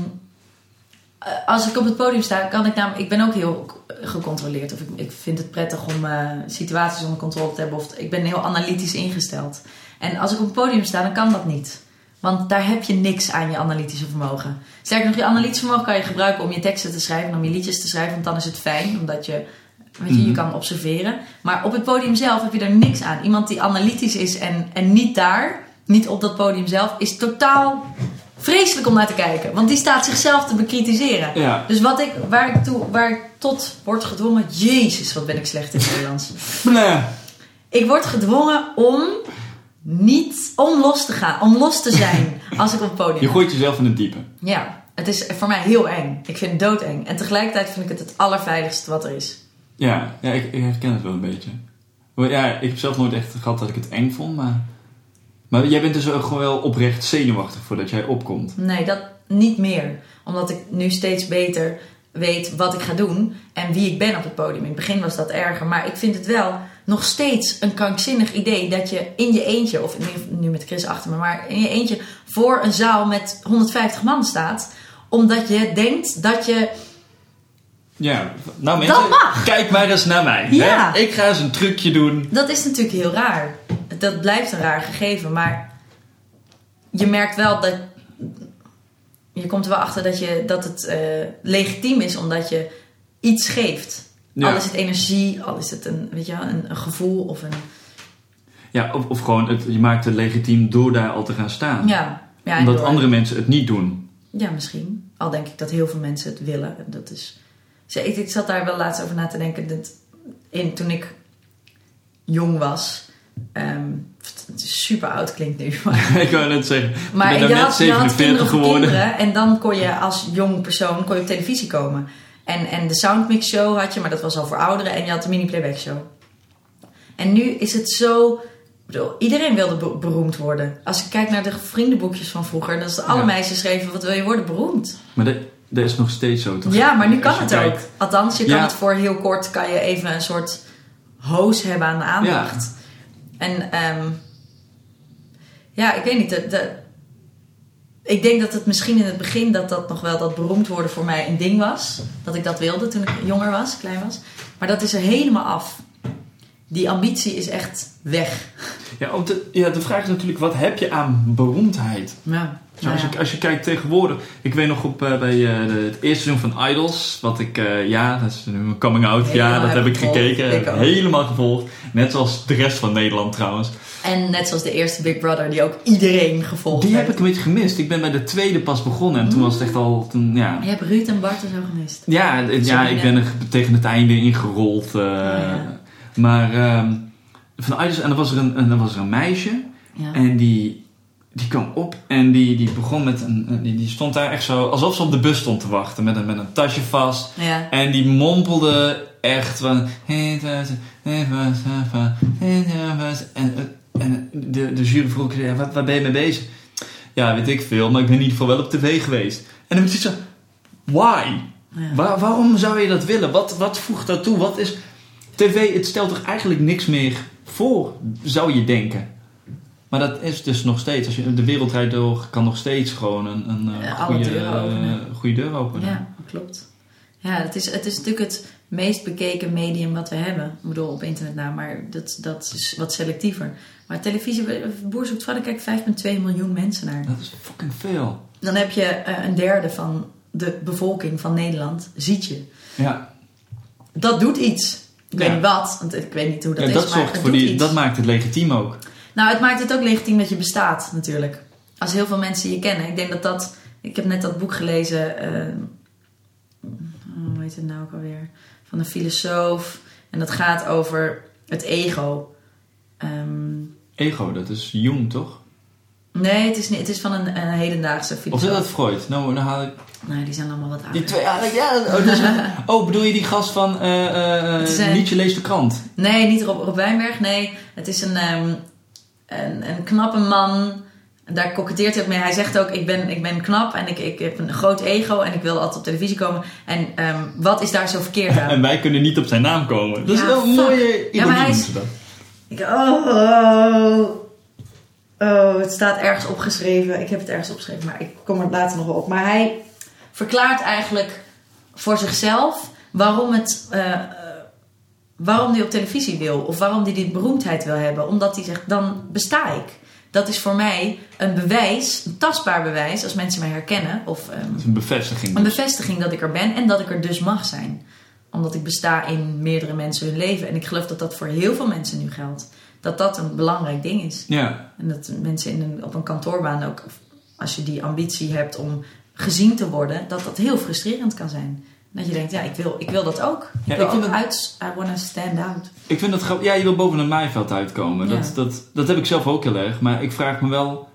eh, als ik op het podium sta, kan ik namelijk... Ik ben ook heel gecontroleerd. Of ik, ik vind het prettig om eh, situaties onder controle te hebben. Of ik ben heel analytisch ingesteld. En als ik op het podium sta, dan kan dat niet. Want daar heb je niks aan je analytische vermogen. Sterker nog, je analytische vermogen kan je gebruiken om je teksten te schrijven, om je liedjes te schrijven, want dan is het fijn, omdat je, weet je, je kan observeren. Maar op het podium zelf heb je er niks aan. Iemand die analytisch is en, en niet daar, niet op dat podium zelf, is totaal vreselijk om naar te kijken. Want die staat zichzelf te bekritiseren. Ja. Dus wat ik, waar, ik toe, waar ik tot word gedwongen, jezus, wat ben ik slecht in het Nederlands. (laughs) Nee. Ik word gedwongen om niet om los te gaan, om los te zijn (laughs) als ik op het podium Je gooit jezelf in het diepe. Ja, het is voor mij heel eng. Ik vind het doodeng. En tegelijkertijd vind ik het het allerveiligste wat er is. Ja, ja ik, ik herken het wel een beetje. Ja, ik heb zelf nooit echt gehad dat ik het eng vond, maar... Maar jij bent dus gewoon wel oprecht zenuwachtig voordat jij opkomt. Nee, dat niet meer. Omdat ik nu steeds beter weet wat ik ga doen en wie ik ben op het podium. In het begin was dat erger, maar ik vind het wel nog steeds een krankzinnig idee dat je in je eentje, of nu met Chris achter me, maar in je eentje voor een zaal met 150 man staat. Omdat je denkt dat je Ja, nou mensen, Dat mag. kijk maar eens naar mij. Ja. Hè? Ik ga eens een trucje doen. Dat is natuurlijk heel raar. Dat blijft een raar gegeven, maar je merkt wel dat. je komt er wel achter dat, je, dat het eh, legitiem is omdat je iets geeft. Ja. Al is het energie, al is het een, weet je, wel, een, een gevoel of een... Ja, of, of gewoon, het, je maakt het legitiem door daar al te gaan staan. Ja, ja Omdat door- andere mensen het niet doen. Ja, misschien. Al denk ik dat heel veel mensen het willen. En Dat is... Ik, ik zat daar wel laatst over na te denken. Dat in, toen ik jong was... ehm, het is super oud klinkt nu. Maar, (laughs) ik wou net zeggen, maar ik je, ben net had, je had 47 kinderen voor geworden. En dan kon je als jong persoon kon je op televisie komen. En, en de Soundmix Show had je, maar dat was al voor ouderen. En je had de Mini Playback Show. En nu is het zo... bedoel, iedereen wilde be- beroemd worden. Als ik kijk naar de vriendenboekjes van vroeger... dan is alle Ja. meisjes schreven... wat wil je worden? Beroemd. Maar dat, dat is nog steeds zo, toch? Ja, maar nu kan het kijkt. ook. Althans, je kan het voor heel kort... kan je even een soort hoos hebben aan de aandacht. En ehm, ja, ik weet niet. De, de- ik denk dat het misschien in het begin... dat dat nog wel dat beroemd worden voor mij een ding was. Dat ik dat wilde toen ik jonger was, klein was. Maar dat is er helemaal af. Die ambitie is echt weg. Ja, de, ja, de vraag is natuurlijk, wat heb je aan beroemdheid? Ja. Als, Nou je, als je kijkt tegenwoordig, ik weet nog op, eh, bij eh, de, het eerste seizoen van Idols, wat ik, eh, ja, dat is nu mijn coming out, Helemaal ja, dat heb ik gekeken, Ik helemaal gevolgd. Net zoals de rest van Nederland trouwens. En net zoals de eerste Big Brother, die ook iedereen gevolgd Die heb ik een beetje gemist. Ik ben bij de tweede pas begonnen en toen was het echt al, toen, ja. Je hebt Ruud en Bart er zo gemist. Ja, ja, Sabrina. ik ben er tegen het einde ingerold. ja. Maar ehm, van Idols, en dan was er een, en dan was er een meisje Ja. en die, die kwam op en die, die begon met een, die, die stond daar echt zo, alsof ze op de bus stond te wachten met een, met een tasje vast. ja. En die mompelde echt van. En, en de, de jury vroeg: ja, waar, waar ben je mee bezig? Ja, weet ik veel, maar ik ben in ieder geval wel op tv geweest. En dan moet je zo: why? Ja. Waar, waarom zou je dat willen? Wat, wat voegt dat toe? Wat is. TV, het stelt toch eigenlijk niks meer voor, zou je denken. Maar dat is dus nog steeds. Als je de wereld rijdt door, kan nog steeds gewoon een, een eh, alle goede, deuren openen. eh, goede deur openen. Ja, klopt. Ja, het is, het is natuurlijk het meest bekeken medium wat we hebben. Ik bedoel, op internet nou, maar dat, dat is wat selectiever. Maar televisie, Boer zoekt vrouw, daar kijken 5,2 miljoen mensen naar. Dat is fucking veel. Dan heb je eh, een derde van de bevolking van Nederland, ziet je. Ja, Dat doet iets. Ik Ja. weet niet wat, want ik weet niet hoe dat ja is, dat, maar zorgt voor die, iets. dat maakt het legitiem ook. Nou, het maakt het ook legitiem dat je bestaat, natuurlijk. Als heel veel mensen je kennen. Ik denk dat dat... Ik heb net dat boek gelezen... eh, hoe heet het nou ook alweer? Van een filosoof. En dat gaat over het ego. Ehm, Ego, dat is Jung, toch? nee, het is, niet, het is van een, een hedendaagse Of is filosoof. dat Freud? Nou, dan haal ik... Nee, die zijn allemaal wat ouder. Die twee... Ja, ja, oh, dat is- (laughs) oh, bedoel je die gast van eh eh, Het is een- Nietzsche leest de krant? Nee, niet Rob, Rob Wijnberg. Nee, het is een, ehm, een, een knappe man. Daar koketteert hij ook mee. Hij zegt ook, ik ben, ik ben knap en ik, ik heb een groot ego en ik wil altijd op televisie komen. En ehm, wat is daar zo verkeerd aan? (laughs) En wij kunnen niet op zijn naam komen. Dat is Ja, wel een fuck. mooie Ja, maar hij ironie is- ze dat. Ik, oh, oh, het staat ergens opgeschreven. Ik heb het ergens opgeschreven, maar ik kom er later nog wel op. Maar hij verklaart eigenlijk voor zichzelf waarom, het, eh, eh, waarom hij op televisie wil. Of waarom hij die beroemdheid wil hebben. Omdat hij zegt, dan besta ik. Dat is voor mij een bewijs, een tastbaar bewijs, als mensen mij herkennen. Of ehm, een bevestiging. een bevestiging dat ik er ben en dat ik er dus mag zijn. Omdat ik besta in meerdere mensen hun leven. En ik geloof dat dat voor heel veel mensen nu geldt. Dat dat een belangrijk ding is. Ja, En dat mensen in een, op een kantoorbaan ook, als je die ambitie hebt om gezien te worden, dat dat heel frustrerend kan zijn. Dat je denkt, ja, ik wil, ik wil dat ook. Ik Ja, wil ik vind ook dat- uit, I wanna stand out. ik vind dat grappig. Ja, je wil boven een maaiveld uitkomen. Ja. Dat, dat, dat heb ik zelf ook heel erg. Maar ik vraag me wel...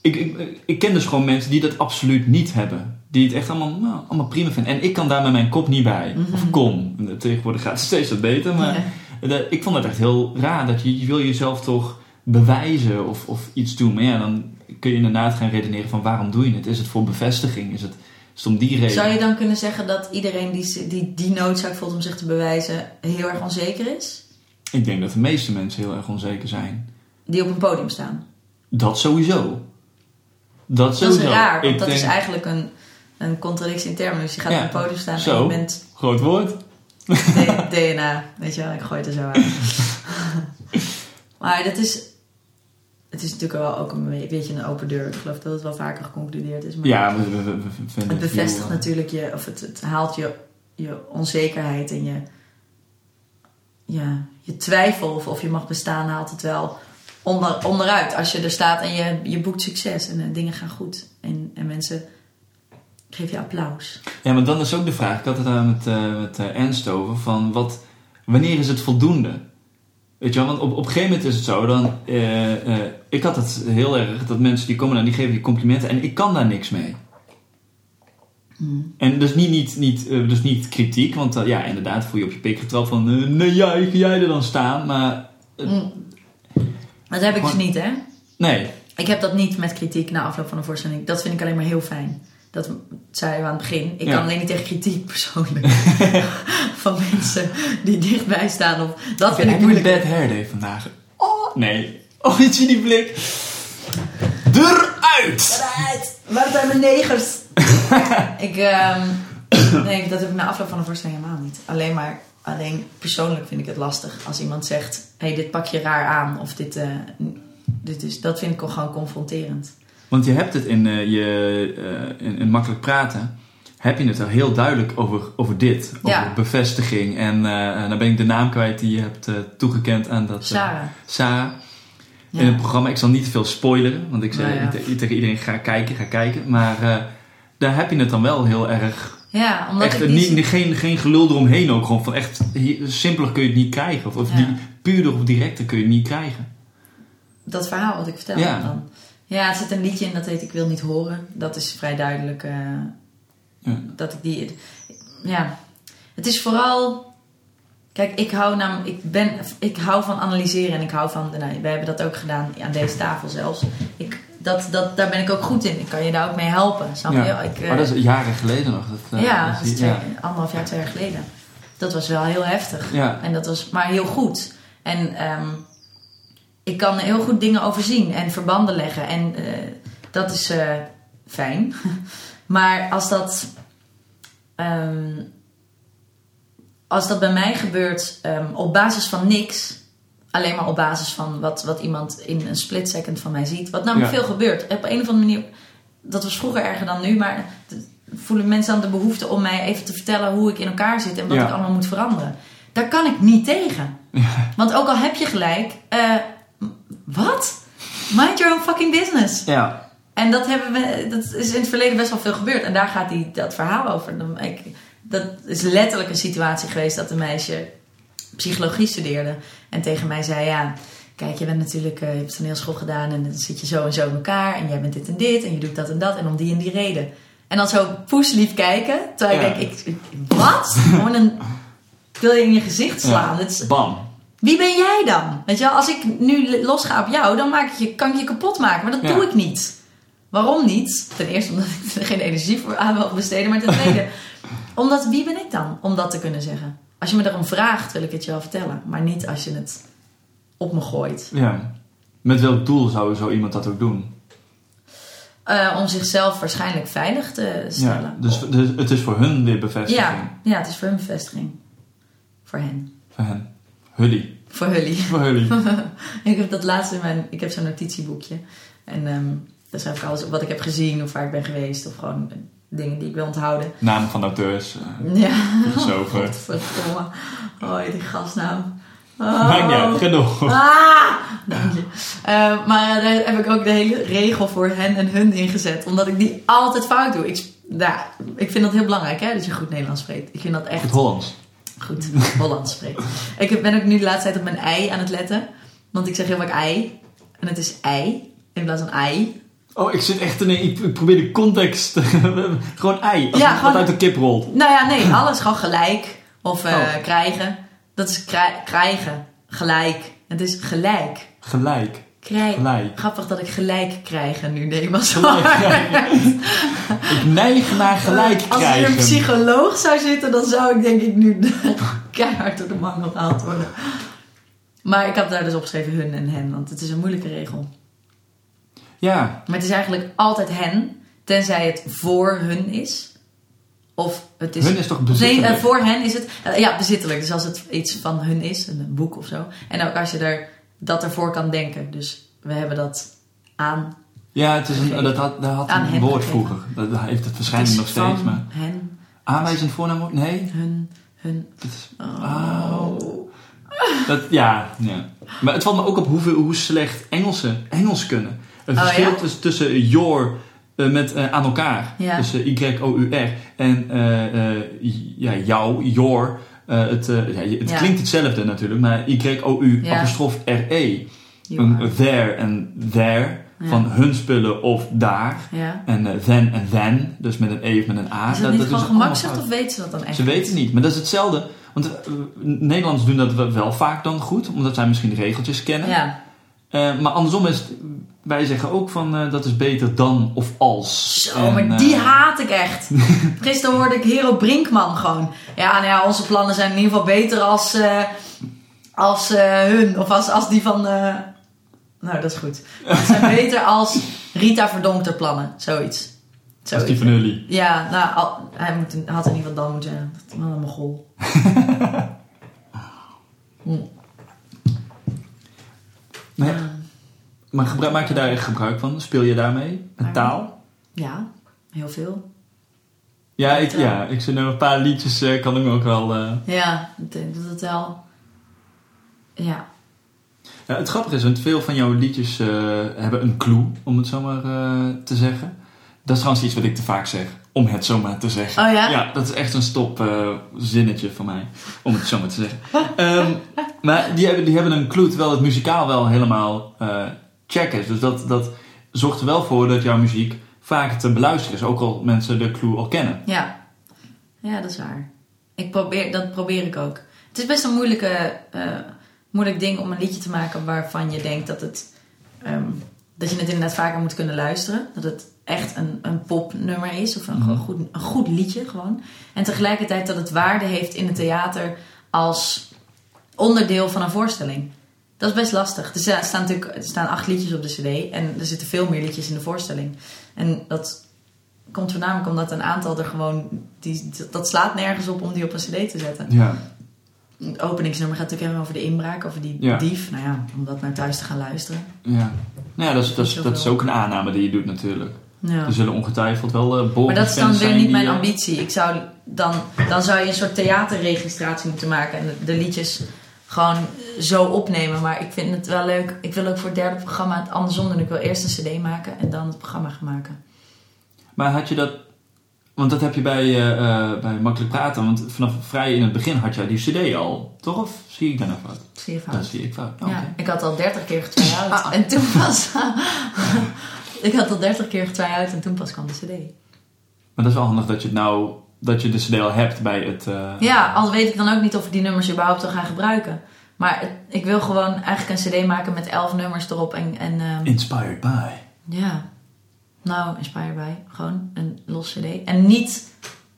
Ik, ik, ik ken dus gewoon mensen die dat absoluut niet hebben. Die het echt allemaal, nou, allemaal prima vinden. En ik kan daar met mijn kop niet bij. Of kom. Tegenwoordig gaat het steeds wat beter. Maar Ja. ik vond het echt heel raar. Dat je, je wil jezelf toch bewijzen of, of iets doen. Maar ja, dan kun je inderdaad gaan redeneren van waarom doe je het? Is het voor bevestiging? Is het, is het om die reden? Zou je dan kunnen zeggen dat iedereen die die, die noodzaak voelt om zich te bewijzen heel erg onzeker is? Ik denk dat de meeste mensen heel erg onzeker zijn. Die op een podium staan. Dat sowieso. Dat Dat sowieso. is raar, want Ik dat is eigenlijk een, een contradictie in termen. Dus je gaat Ja, op een podium staan zo. en je bent Groot woord. D- DNA. Weet je wel, ik gooi het er zo uit. (laughs) maar dat is... het is natuurlijk wel ook een beetje een open deur. Ik geloof dat het wel vaker geconcludeerd is. Maar Ja, we, we, we- het bevestigt veel, eh, natuurlijk je, of het, het haalt je, je onzekerheid en je, ja, je twijfel of, of je mag bestaan, haalt het wel onder, onderuit. Als je er staat en je, je boekt succes en eh, dingen gaan goed. En, en mensen geven je applaus. Ja, maar dan is ook de vraag, ik had het daar met, eh, met Ernst over, van wat, wanneer is het voldoende? Weet je wel, want op, op een gegeven moment is het zo, dan, ik had het heel erg, dat mensen die komen en die geven die complimenten en ik kan daar niks mee. En dus niet, niet, niet, eh, dus niet kritiek, want eh, ja, inderdaad voel je op je pik getrapt van, eh, nee, jij, kun jij er dan staan? Maar Maar dat heb ik dus niet, hè? nee, Ik heb dat niet met kritiek na afloop van een voorstelling. Dat vind ik alleen maar heel fijn. Dat zeiden we aan het begin. Ik Ja. kan alleen niet tegen kritiek persoonlijk. (laughs) van mensen die dichtbij staan. Of, dat vind ik heb je een moeilijk. bad hair day vandaag? Oh, nee. Oh, zie die blik. Eruit! Waar zijn mijn negers? (laughs) ik, ehm, (coughs) nee, dat heb ik na afloop van een voorstelling helemaal niet. Alleen maar, alleen persoonlijk vind ik het lastig als iemand zegt: hé, hey, dit pak je raar aan. Of dit, eh, dit is, dat vind ik gewoon confronterend. Want je hebt het in, eh, je, eh, in, in makkelijk praten. Heb je het er heel duidelijk over, over dit. Over Ja. bevestiging. En dan ben ik de naam kwijt die je hebt toegekend aan dat. Sarah. Sarah. In het programma. Ik zal niet veel spoileren. Want ik zei Nou tegen iedereen ga kijken, ga kijken. Maar eh, daar heb je het dan wel heel erg. Ja, omdat Echt, ik niet, geen, geen gelul eromheen ook. Gewoon van echt. Simpeler kun je het niet krijgen. Of, of Ja. die, puurder of directer kun je het niet krijgen. dat verhaal wat ik vertel Ja. dan. Ja, er zit een liedje in dat heet Ik wil niet horen. Dat is vrij duidelijk eh, Ja. dat ik die... Ja, het is vooral... Kijk, ik hou, nam, ik, ben, ik hou van analyseren en ik hou van... Nou, wij hebben dat ook gedaan aan deze tafel zelfs. Ik, dat, dat, daar ben ik ook goed in. Ik kan je daar ook mee helpen. Snap je? Ja. Ik, eh, maar dat is jaren geleden nog. Dat, eh, ja, dat dat is die- twee, ja. anderhalf jaar, twee jaar geleden. Dat was wel heel heftig. Ja. En dat was maar heel goed. En ehm, ik kan heel goed dingen overzien en verbanden leggen. En eh, dat is fijn. (laughs) maar als dat. ehm, als dat bij mij gebeurt ehm, op basis van niks. Alleen maar op basis van wat, wat iemand in een split second van mij ziet. Wat namelijk Ja. veel gebeurt. Op een of andere manier. Dat was vroeger erger dan nu. Maar voelen mensen dan de behoefte om mij even te vertellen hoe ik in elkaar zit. En wat Ja. ik allemaal moet veranderen. Daar kan ik niet tegen. Want ook al heb je gelijk. eh, wat? Mind your own fucking business. Ja. En dat, hebben we, dat is in het verleden best wel veel gebeurd. En daar gaat die, dat verhaal over. Dan- Ik, dat is letterlijk een situatie geweest dat een meisje psychologie studeerde. En tegen mij zei, ja, kijk, je bent natuurlijk, eh, je hebt toneelschool gedaan. En dan zit je zo en zo in elkaar. En jij bent dit en dit. En je doet dat en dat. En om die en die reden. En dan zo poeslief kijken. Terwijl Ja. ik denk, ik, ik- wat? Gewoon een... Ik wil je in je gezicht slaan. Is- Bam. wie ben jij dan? Weet je wel, als ik nu losga op jou, dan maak ik je, kan ik je kapot maken. Maar dat Ja. doe ik niet. Waarom niet? Ten eerste omdat ik er geen energie voor aan wil besteden. Maar ten tweede, (laughs) omdat wie ben ik dan om dat te kunnen zeggen? Als je me erom vraagt, wil ik het je wel vertellen. Maar niet als je het op me gooit. Ja. Met welk doel zou zo iemand dat ook doen? Eh, om zichzelf waarschijnlijk veilig te stellen. Ja. Dus, dus het is voor hun weer bevestiging. ja, ja, het is voor hun bevestiging. Voor hen. Voor hen. Hully. Voor jullie. Voor Hully. (laughs) ik heb dat laatst in mijn... Ik heb zo'n notitieboekje. En ehm daar schrijf ik alles op wat ik heb gezien of waar ik ben geweest. Of gewoon dingen die ik wil onthouden. Namen van auteurs. eh, Ja. Filosofen. (laughs) Godverdomme. Oh, die gastnaam. Oh. Maakt uit. Door. Ah! Dank je. Eh, maar daar heb ik ook de hele regel voor hen en hun ingezet. Omdat ik die altijd fout doe. Ik, nou, ik vind dat heel belangrijk, hè, dat je goed Nederlands spreekt. Ik vind dat echt Het Hollands. goed Hollands spreekt. Ik ben ook nu de laatste tijd op mijn ei aan het letten. Want ik zeg heel vaak ei. En het is ei. In plaats van ei. Oh, ik zit echt in een... Ik probeer de context... (laughs) gewoon ei. Als Ja, wat uit de kip rolt. Nou ja, nee. Alles gewoon gelijk. Of eh, Oh. krijgen. Dat is krij- krijgen. Gelijk. Het is gelijk. Gelijk. Krij- Gelijk. Grappig dat ik gelijk krijgen nu neem als krijgen. (laughs) Ik neig naar gelijk Als hier een krijgen. psycholoog zou zitten, dan zou ik denk ik nu (laughs) keihard door de mangel gehaald worden. Maar ik had daar dus opgeschreven hun en hen, want het is een moeilijke regel. Ja. Maar het is eigenlijk altijd hen, tenzij het voor hun is. Of het is... Hun is toch Nee, bezittelijk? eh, voor hen is het... eh, ja, bezittelijk. Dus als het iets van hun is, een boek of zo. En ook als je er dat ervoor kan denken. Dus we hebben dat aan. Ja, het is een, dat had, dat had een woord vroeger. Dat, dat heeft het waarschijnlijk nog Het steeds. Maar Hen, aanwijzend voornaamwoord? Nee. hun, hun. Het is- Oh. Dat, ja, ja. Maar het valt me ook op hoeveel, hoe slecht Engelsen Engels kunnen. Het Oh, verschil ja? tussen, your eh, met eh, aan elkaar. Ja. Tussen Y-O-U-R. En eh, eh, ja, jou, your. eh, het eh, ja, het Ja. klinkt hetzelfde natuurlijk, maar Y-O-U Ja. apostrof R-E. You Een there en there. Van hun spullen of daar. En eh, then en then. Dus met een E of met een A. Is dat niet gewoon allemaal gemakzucht of weten ze dat dan echt? Ze weten niet, maar dat is hetzelfde. Want eh, Nederlanders doen dat wel- vaak dan goed, omdat zij misschien de regeltjes kennen. Ja. Eh, maar andersom is het, wij zeggen ook van eh, dat is beter dan of als. Zo, En, maar eh, die haat ik echt. (laughs) Gisteren hoorde ik Hero Brinkman gewoon. Ja, nou ja, onze plannen zijn in ieder geval beter als, eh, als eh, hun. Of als, als die van... eh, nou, dat is goed. Ze zijn (laughs) beter als Rita Verdonkter plannen. Zoiets. Als die Zoiets. van jullie. Ja, nou, al- hij moet, had in ieder geval dan moeten zeggen. Wat een mogol. Hm. Nee. Ja. Maar maak je daar echt gebruik van? Speel je daarmee? Met taal? Ja, heel veel. Ja, ik, ja, ik zit nu een paar liedjes, eh, kan ik me ook wel... eh, Ja, ik denk dat het wel... Ja, Ja, het grappige is, want veel van jouw liedjes eh, hebben een clue, om het zo maar eh, te zeggen. Dat is trouwens iets wat ik te vaak zeg, om het zo maar te zeggen. Oh ja? Ja, dat is echt een stop eh, zinnetje van mij, om het zo maar te zeggen. (laughs) Ehm, maar die hebben, die hebben een clue, terwijl het muzikaal wel helemaal check is. Dus dat, dat zorgt er wel voor dat jouw muziek vaak te beluisteren is, ook al mensen de clue al kennen. Ja, ja dat is waar. Ik probeer, dat probeer ik ook. Het is best een moeilijke, eh, moeilijk ding om een liedje te maken waarvan je denkt dat, het, ehm, dat je het inderdaad vaker moet kunnen luisteren. Dat het echt een, een popnummer is of een, gewoon goed, een goed liedje gewoon. En tegelijkertijd dat het waarde heeft in het theater als onderdeel van een voorstelling. Dat is best lastig. Er staan, natuurlijk er staan acht liedjes op de cd en er zitten veel meer liedjes in de voorstelling. En dat komt voornamelijk omdat een aantal er gewoon... Die, dat slaat nergens op om die op een cd te zetten. Ja. Het openingsnummer gaat natuurlijk helemaal over de inbraak, over die Ja. dief. Nou ja, om dat naar thuis te gaan luisteren. ja. Nou ja, dat is, dat, is, dat is ook een aanname die je doet natuurlijk. Ja. Er zullen ongetwijfeld wel uh, Maar dat is dan weer niet mijn ambitie. ambitie. Ik zou, dan, dan zou je een soort theaterregistratie moeten maken en de, de liedjes gewoon zo opnemen. Maar ik vind het wel leuk. Ik wil ook voor het derde programma het andersom doen. Ik wil eerst een cd maken en dan het programma gaan maken. Maar had je dat... Want dat heb je bij, eh, eh, bij Makkelijk Praten. Want vanaf vrij in het begin had jij die cd al. Toch? Of zie ik daar nou fout? Zie je fout? Dat zie ik fout. Ja, ik had al 30 keer getwijfeld Ah. en toen pas. (laughs) ik had al 30 keer getwijfeld en toen pas kwam de CD. Maar dat is wel handig dat je het nou... Dat je de cd al hebt bij het... eh, Ja, al weet ik dan ook niet of ik die nummers überhaupt wil gaan gebruiken. Maar het- ik wil gewoon eigenlijk een CD maken met 11 nummers erop. En, en ehm, Inspired by. ja, nou, inspired by. Gewoon een los CD. En niet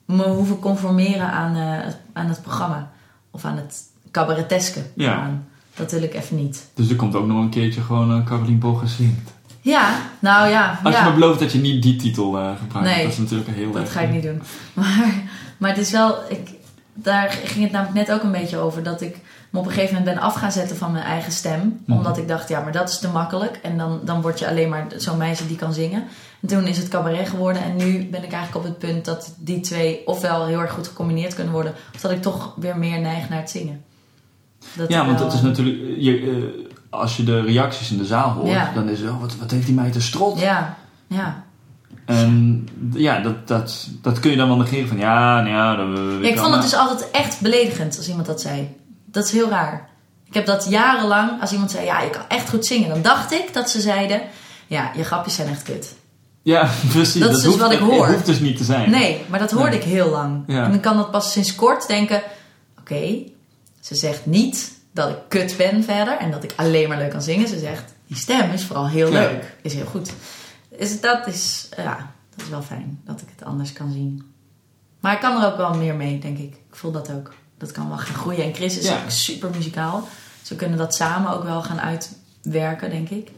me hoeven conformeren aan, eh, het- aan het programma. Of aan het cabareteske. Ja. Aan. Dat wil ik even niet. Dus er komt ook nog een keertje gewoon uh, Carolien Bogger zingt. Ja, nou ja. Als ja. je me belooft dat je niet die titel eh, gebruikt. Nee, dat is natuurlijk een heel Dat ga ik niet doen. (laughs) Maar, maar het is wel... Ik, daar ging het namelijk net ook een beetje over. Dat ik me op een gegeven moment ben af gaan zetten van mijn eigen stem. Mhm. Omdat ik dacht, ja, maar dat is te makkelijk. En dan, dan word je alleen maar zo'n meisje die kan zingen. En toen is het cabaret geworden. En nu ben ik eigenlijk op het punt dat die twee ofwel heel erg goed gecombineerd kunnen worden. Of dat ik toch weer meer neig naar het zingen. Dat Ja, want wel- het is natuurlijk... Je, eh, als je de reacties in de zaal hoort, Ja. dan is het... Oh, wat, wat heeft die meid een strot? Ja, ja. En ja, dat, dat, dat kun je dan wel negeren van... Ja, nou ja, dat Ja, ik vond het maar- dus altijd echt beledigend als iemand dat zei. Dat is heel raar. Ik heb dat jarenlang, als iemand zei, ja, je kan echt goed zingen. Dan dacht ik dat ze zeiden, ja, je grapjes zijn echt kut. Ja, (laughs) precies. Dat is dus hoeft, wat ik hoor. Het hoeft dus niet te zijn. Nee, maar dat hoorde Nee. ik heel lang. Ja. En dan kan dat pas sinds kort denken, oké, ze zegt niet dat ik kut ben verder. En dat ik alleen maar leuk kan zingen. Ze zegt, die stem is vooral heel leuk. Is heel goed. Dus dat is, ja, dat is wel fijn. Dat ik het anders kan zien. Maar ik kan er ook wel meer mee, denk ik. Ik voel dat ook. Dat kan wel gaan groeien. En Chris is Ja. ook super muzikaal. Dus we kunnen dat samen ook wel gaan uitwerken, denk ik.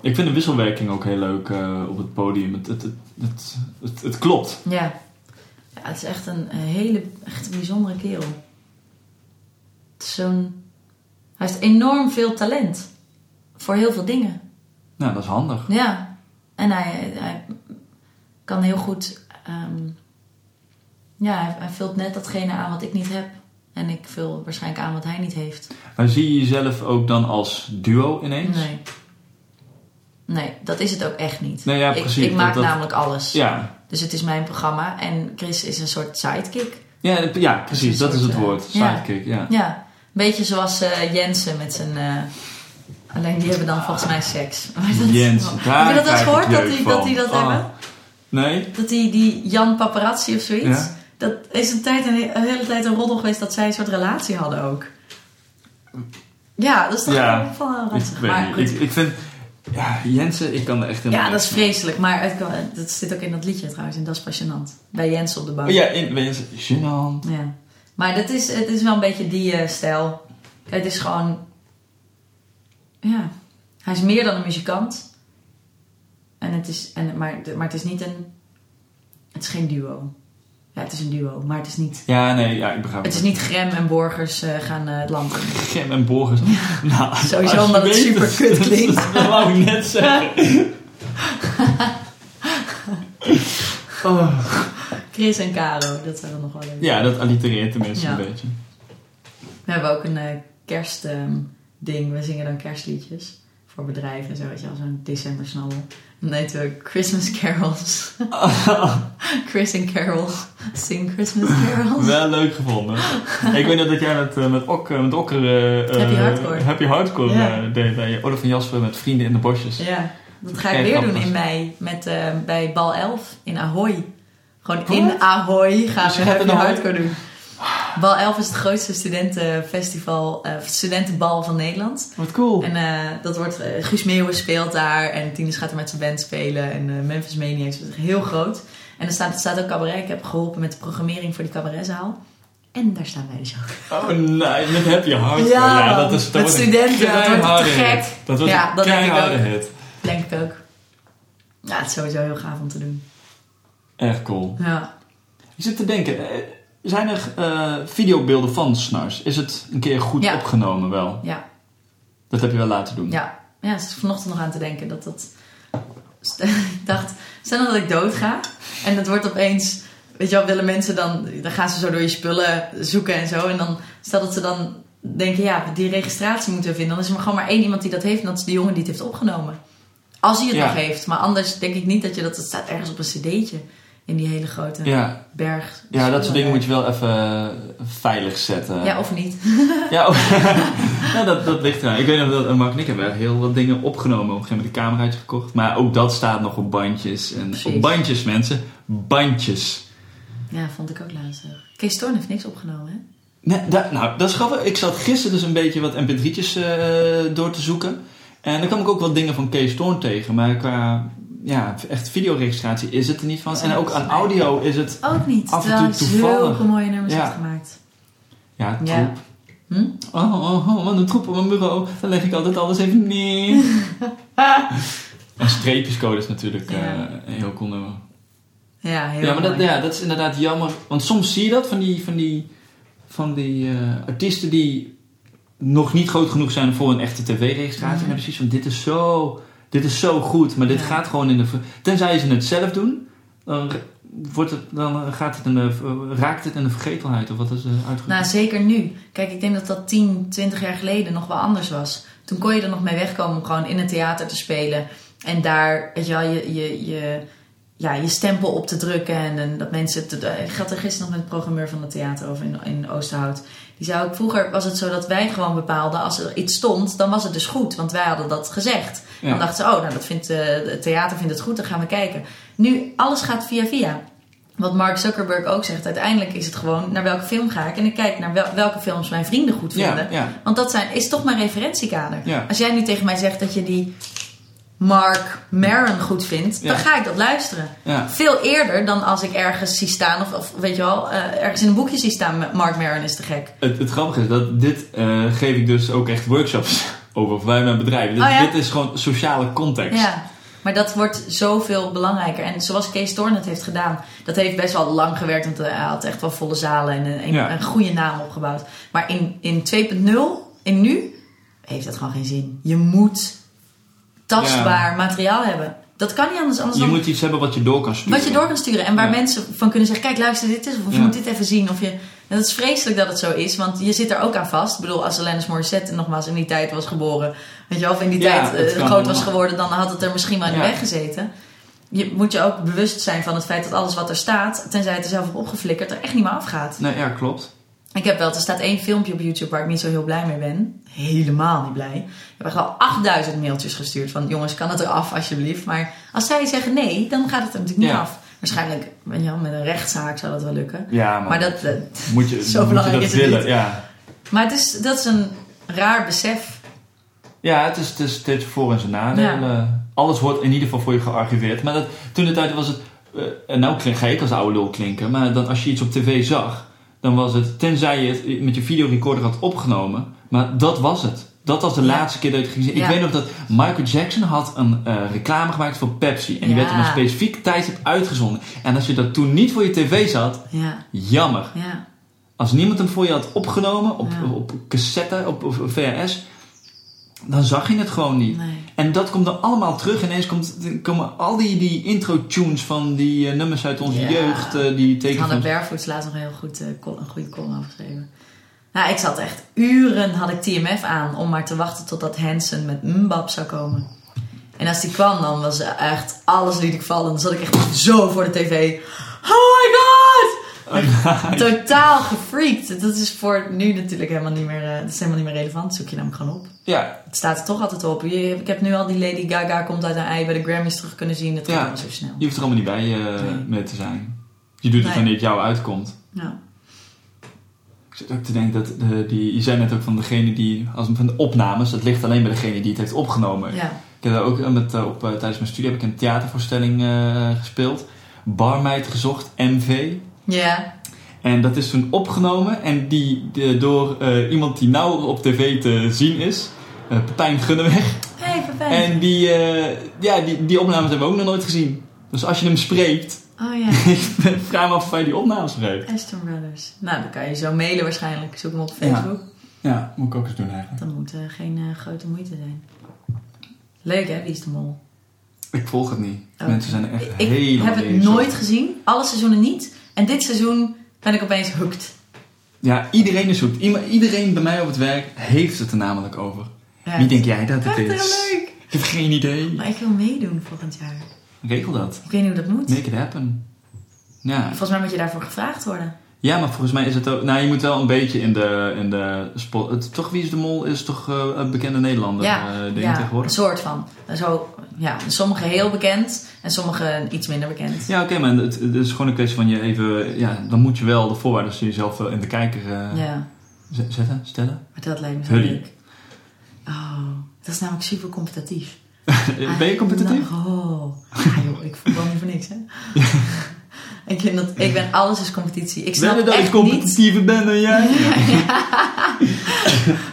Ik vind de wisselwerking ook heel leuk eh, op het podium. Het, het, het, het, het, klopt. Ja. ja het is echt een, een hele echt een bijzondere kerel. Zo'n... Hij heeft enorm veel talent. voor heel veel dingen. Nou, dat is handig. Ja. En hij, hij kan heel goed... ehm, ja, hij, hij vult net datgene aan wat ik niet heb. En ik vul waarschijnlijk aan wat hij niet heeft. Maar zie je jezelf ook dan als duo ineens? Nee. Nee, dat is het ook echt niet. Nee, ja, Ik- precies. Ik, maak Dat- dat- namelijk alles. Ja. Dus het is mijn programma. En Chris is een soort sidekick. Ja, ja, precies. Een Dat is het eh, woord. ja. Sidekick, ja. Ja, beetje zoals eh, Jensen met zijn... eh, alleen die hebben dan volgens mij seks. (laughs) Dat- Jensen, daar Heb je dat eens ik gehoord, dat die dat, die dat Oh. hebben? Nee? Dat die, die Jan Paparazzi of zoiets... Ja. Dat is een, tijd, een, he- een hele tijd een roddel geweest dat zij een soort relatie hadden ook. Ja, dat is toch Ja. van Ik, ranzig. weet Maar. Ik, ik vind... Ja, Jensen, ik kan er echt helemaal Ja, dat is vreselijk. Maar het, dat zit ook in dat liedje trouwens. En dat is passionant. Bij Jens op de bank. Oh, ja, in, Jensen. Gênant. Ja. Maar dat is, het is wel een beetje die eh, stijl. Het is gewoon... Ja. Hij is meer dan een muzikant. En het is, en, maar, maar het is niet een... Het is geen duo. Ja, het is een duo. Maar het is niet... Ja, nee, ja, ik begrijp Het is niet Grem en Borgers eh, gaan eh, het land in. (laughs) Gem en Borgers. (laughs) Nou, Sowieso omdat het super kut (laughs) klinkt. dat wou ik net zeggen. Oh. Chris en Caro, dat zijn dan nog wel leuk. Ja, dat allitereert tenminste Ja. een beetje. We hebben ook een eh, kerstding. we zingen dan kerstliedjes voor bedrijven en zo. Weet je, als een decembersnabbel. Dan heten we Christmas Carols. (laughs) Chris en Carol sing Christmas Carols. Wel leuk gevonden. ik weet nog dat jij met, eh, met, ok, met Okker... eh, Happy eh, Hardcore. Happy Hardcore Ja. eh, deed bij Olaf van Jasper met Vrienden in de Bosjes. Ja, dat ga ik weer doen in mei met, eh, bij Bal 11 in Ahoy. Gewoon Wat? in Ahoy gaan Dus je we Happy Ahoy? Hardcore doen. Bal 11 is het grootste studentenfestival, eh, studentenbal van Nederland. Wat cool. En eh, dat wordt, eh, Guus Meeuwen speelt daar en Tinus gaat er met zijn band spelen en eh, Memphis Maniacs. Dat is heel groot. En er staat, er staat ook cabaret. Ik heb geholpen met de programmering voor die cabaretzaal. En daar staan wij dus ook. Oh nee, met Happy Hardcore. Ja, Ja, dat is dat Met studenten, dat wordt te gek. hit. Dat wordt Ja, een dat denk ik keiharde ook. hit. Denk ik ook. Ja, het is sowieso heel gaaf om te doen. Echt cool. Ja. Ik zit te denken, eh, zijn er eh, videobeelden van Snars? Is het een keer goed Ja. opgenomen wel? Ja. Dat heb je wel laten doen. Ja, ja ik zat vanochtend nog aan te denken dat dat... (laughs) Ik dacht, stel dat ik doodga en het wordt opeens... Weet je wel, willen mensen dan... Dan gaan ze zo door je spullen zoeken en zo. En dan, stel dat ze dan denken, ja, die registratie moeten we vinden. Dan is er maar gewoon maar één iemand die dat heeft en dat is de jongen die het heeft opgenomen. Als hij het Ja. nog heeft. Maar anders denk ik niet dat je dat... Het staat ergens op een cd'tje in die hele grote Ja, berg. ja dat soort dingen moet je wel. even eh, veilig zetten. Ja, of niet. (laughs) Ja, (laughs) ja dat, dat ligt eraan. Ik weet nog dat eh, Mark en ik hebben heel wat dingen opgenomen. Op een gegeven moment een cameraatje gekocht. Maar ook dat staat nog op bandjes. En Precies. op bandjes, mensen. Bandjes. Ja, vond ik ook laatst. Kees Storn heeft niks opgenomen, hè? Nee, nou, dat is grappig. Ik zat gisteren dus een beetje wat mp3'tjes eh, door te zoeken. En dan kwam ik ook wat dingen van Kees Toorn tegen. Maar qua ja, echt videoregistratie is het er niet van. En ook aan audio is het... Ook niet. Af en toe toevallig. zulke mooie nummers Ja. heeft gemaakt. Ja, troep. Ja. Hm? Oh, oh, oh, wat een troep op mijn bureau. Dan leg ik altijd alles even neer. (laughs) en streepjescode is natuurlijk eh, een heel cool nummer. Ja, heel Ja, maar dat, ja, dat is inderdaad jammer. Want soms zie je dat van die, van die, van die eh, artiesten die nog niet groot genoeg zijn voor een echte tv-registratie. En dan precies van, dit is zo, dit is zo goed. Maar dit Ja. gaat gewoon in de... Tenzij ze het zelf doen, dan, wordt het, dan gaat het in de, raakt het in de vergetelheid. Of wat is uh, uitgedrukt? Nou, zeker nu. Kijk, ik denk dat dat 10, 20 jaar geleden nog wel anders was. Toen kon je er nog mee wegkomen om gewoon in het theater te spelen. En daar, weet je wel, je, je, je, ja, je stempel op te drukken. En, en dat mensen... Het, ik had er gisteren nog met de programmeur van het theater over in, in Oosterhout. Die zei ook, vroeger was het zo dat wij gewoon bepaalden... als er iets stond, dan was het dus goed. Want wij hadden dat gezegd. Ja. Dan dachten ze, oh, nou, dat vindt, eh, het theater vindt het goed, dan gaan we kijken. Nu, alles gaat via via. Wat Mark Zuckerberg ook zegt, uiteindelijk is het gewoon naar welke film ga ik. En ik kijk naar wel- welke films mijn vrienden goed vinden. ja, ja. Want dat zijn, is toch mijn referentiekader. Als jij nu tegen mij zegt dat je die Mark Maron goed vindt, Ja. dan ga ik dat luisteren. ja. Veel eerder dan als ik ergens zie staan, of, of weet je wel, eh, ergens in een boekje zie staan, Mark Maron is te gek. Het, het grappige is dat dit eh, geef ik dus ook echt workshops (laughs) over bij mijn bedrijf. Dit, Oh ja? dit is gewoon sociale context. Ja, maar dat wordt zoveel belangrijker. En zoals Kees Thorn het heeft gedaan, dat heeft best wel lang gewerkt. Want hij had echt wel volle zalen en een, een, een goede naam opgebouwd. Maar in, in 2.0, in nu, heeft dat gewoon geen zin. Je moet tastbaar materiaal hebben. Dat kan niet anders. anders Je dan moet iets hebben wat je door kan sturen. wat je door kan sturen. En waar Ja. mensen van kunnen zeggen: kijk, luister, dit is. Of je Ja. moet dit even zien. Of je. En dat is vreselijk dat het zo is, want je zit er ook aan vast. Ik bedoel, als Alanis Morissette nogmaals in die tijd was geboren, weet je wel, of in die tijd eh, groot was geworden, dan had het er misschien wel in de weg gezeten. Je moet je ook bewust zijn van het feit dat alles wat er staat, tenzij het er zelf op opgeflikkerd, er echt niet meer afgaat. Nee, ja, klopt. Ik heb wel, er staat één filmpje op YouTube waar ik niet zo heel blij mee ben. Helemaal niet blij. Ik heb echt al 8000 mailtjes gestuurd van jongens, kan het eraf alsjeblieft. Maar als zij zeggen nee, dan gaat het er natuurlijk niet Ja. af. Waarschijnlijk met een rechtszaak zou dat wel lukken. Ja, maar, Maar dat, eh, moet je, (laughs) zo moet je belangrijk dat is het willen. niet. Ja. maar het is, dat is een raar besef. Ja, het is, het is steeds voor- en zijn nadelen. Alles wordt in ieder geval voor je gearchiveerd. Maar dat, toen de tijd was het... en nou klink, ga ik als oude lul klinken. Maar dan als je iets op tv zag... Dan was het, tenzij je het met je videorecorder had opgenomen... Maar dat was het. Dat was de Ja. laatste keer dat je het ging zien. Ik Ja. weet nog dat Michael Jackson had een eh, reclame gemaakt voor Pepsi. En die werd op een specifiek tijdstip uitgezonden. En als je dat toen niet voor je tv zat... Ja, Jammer. ja. Als niemand hem voor je had opgenomen op, op cassette, op, op VHS, dan zag je het gewoon niet. Nee. En dat komt dan allemaal terug. Ineens komt, komen al die, die intro-tunes van die eh, nummers uit onze Ja. jeugd, eh, die tekenfilms. Barefoots laatst nog een heel goed, eh, een goede column over geschreven. Nou, ik zat echt uren, had ik TMF aan om maar te wachten totdat Hansen met Mbap zou komen. En als die kwam, dan was echt alles liet ik vallen. Dan zat ik echt zo voor de tv. Oh my god! (laughs) Totaal gefreakt. Dat is voor nu natuurlijk helemaal niet meer, eh, dat is helemaal niet meer relevant. Zoek je namelijk gewoon op. Ja, Het staat er toch altijd op. Je- Ik heb nu al die Lady Gaga komt uit een ei bij de Grammys terug kunnen zien. Dat gaat Ja. allemaal zo snel. je hoeft er allemaal niet bij eh, Nee. mee te zijn. Je doet het Nee. wanneer het jou uitkomt. Ja. Ik zit ook te denken dat de, die, je zei net ook van degene die, als van de opnames, dat ligt alleen bij degene die het heeft opgenomen. ja. Ik heb daar ook eh, met, eh, op, eh, tijdens mijn studie heb ik een theatervoorstelling eh, gespeeld. Barmeid gezocht, MV. Ja. En dat is toen opgenomen en die, de- door eh, iemand die nou op tv te zien is, eh Pepijn Gunneweg. Hey, Pepijn. En die, eh, ja, die, die opnames hebben we ook nog nooit gezien. Dus als je hem spreekt, Oh ja. (laughs) ik vraag me af of hij die opnames heeft. Aston Brothers. Nou, dan kan je zo mailen waarschijnlijk. Zoek hem op Facebook. Ja, moet ik ook eens doen eigenlijk. Dan moet geen grote moeite zijn. Leuk hè, Wie is de Mol? Ik volg het niet. Oh. Mensen zijn er echt Ik helemaal heb het nooit gezien. Alle seizoenen niet. En dit seizoen ben ik opeens hooked. Ja, iedereen is. Iema- Iedereen bij mij op het werk heeft het er namelijk over. Ja. Wie denk jij dat het is? leuk. Ik heb geen idee. Maar ik wil meedoen volgend jaar. Regel dat. Ik weet niet hoe dat moet. Make it happen. Ja. Volgens mij moet je daarvoor gevraagd worden. Ja, maar volgens mij is het ook... Nou, je moet wel een beetje in de, in de spot... Het, toch, Wie is de Mol is toch eh, een bekende Nederlander ja, ding ja een soort van. Zo, ja, sommige heel bekend en sommige iets minder bekend. Ja, oké, maar het, het is gewoon een kwestie van je even... Ja, dan moet je wel de voorwaarden jezelf eh, in de kijker Ja, zetten, stellen. maar dat lijkt me zo leuk. Oh, dat is namelijk super competitief. (laughs) ben je competitief? Oh, ja, joh, ik voetbal niet voor niks, hè? (laughs) ik, vind dat, ik ben alles is competitie. Ik snap dat ik echt niet. competitiever ben dan jij? (laughs)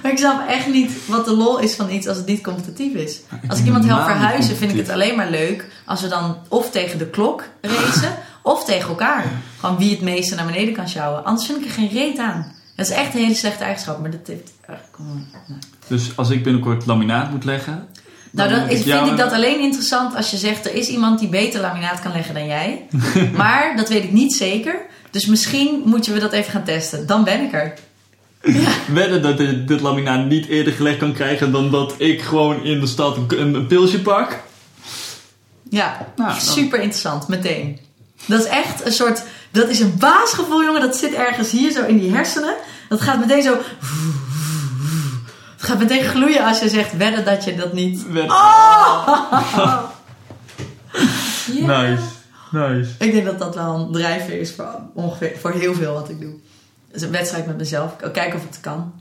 Maar ik snap echt niet wat de lol is van iets als het niet competitief is. Als ik iemand help verhuizen, vind ik het alleen maar leuk als we dan of tegen de klok racen of tegen elkaar. Gewoon wie het meeste naar beneden kan sjouwen. Anders vind ik er geen reet aan. Dat is echt een hele slechte eigenschap, maar dat heeft. Nou. Dus als ik binnenkort laminaat moet leggen... Nou, dan is, vind ik dat alleen interessant als je zegt er is iemand die beter laminaat kan leggen dan jij. (laughs) maar dat weet ik niet zeker. Dus misschien moeten we dat even gaan testen. Dan ben ik er. wedden dat dit, dit laminaat niet eerder gelegd kan krijgen dan dat ik gewoon in de stad een, pilsje pak. Ja, Nou, super interessant, meteen. Dat is echt een soort, dat is een baasgevoel, jongen. Dat zit ergens hier zo in die hersenen. Dat gaat meteen zo. Het gaat meteen gloeien als je zegt wedden dat je dat niet. Wedden. Oh! (laughs) Nice, nice. Ik denk dat dat wel een drijfveer is voor, ongeveer, voor heel veel wat ik doe. Dus een wedstrijd met mezelf. Kijken of het kan.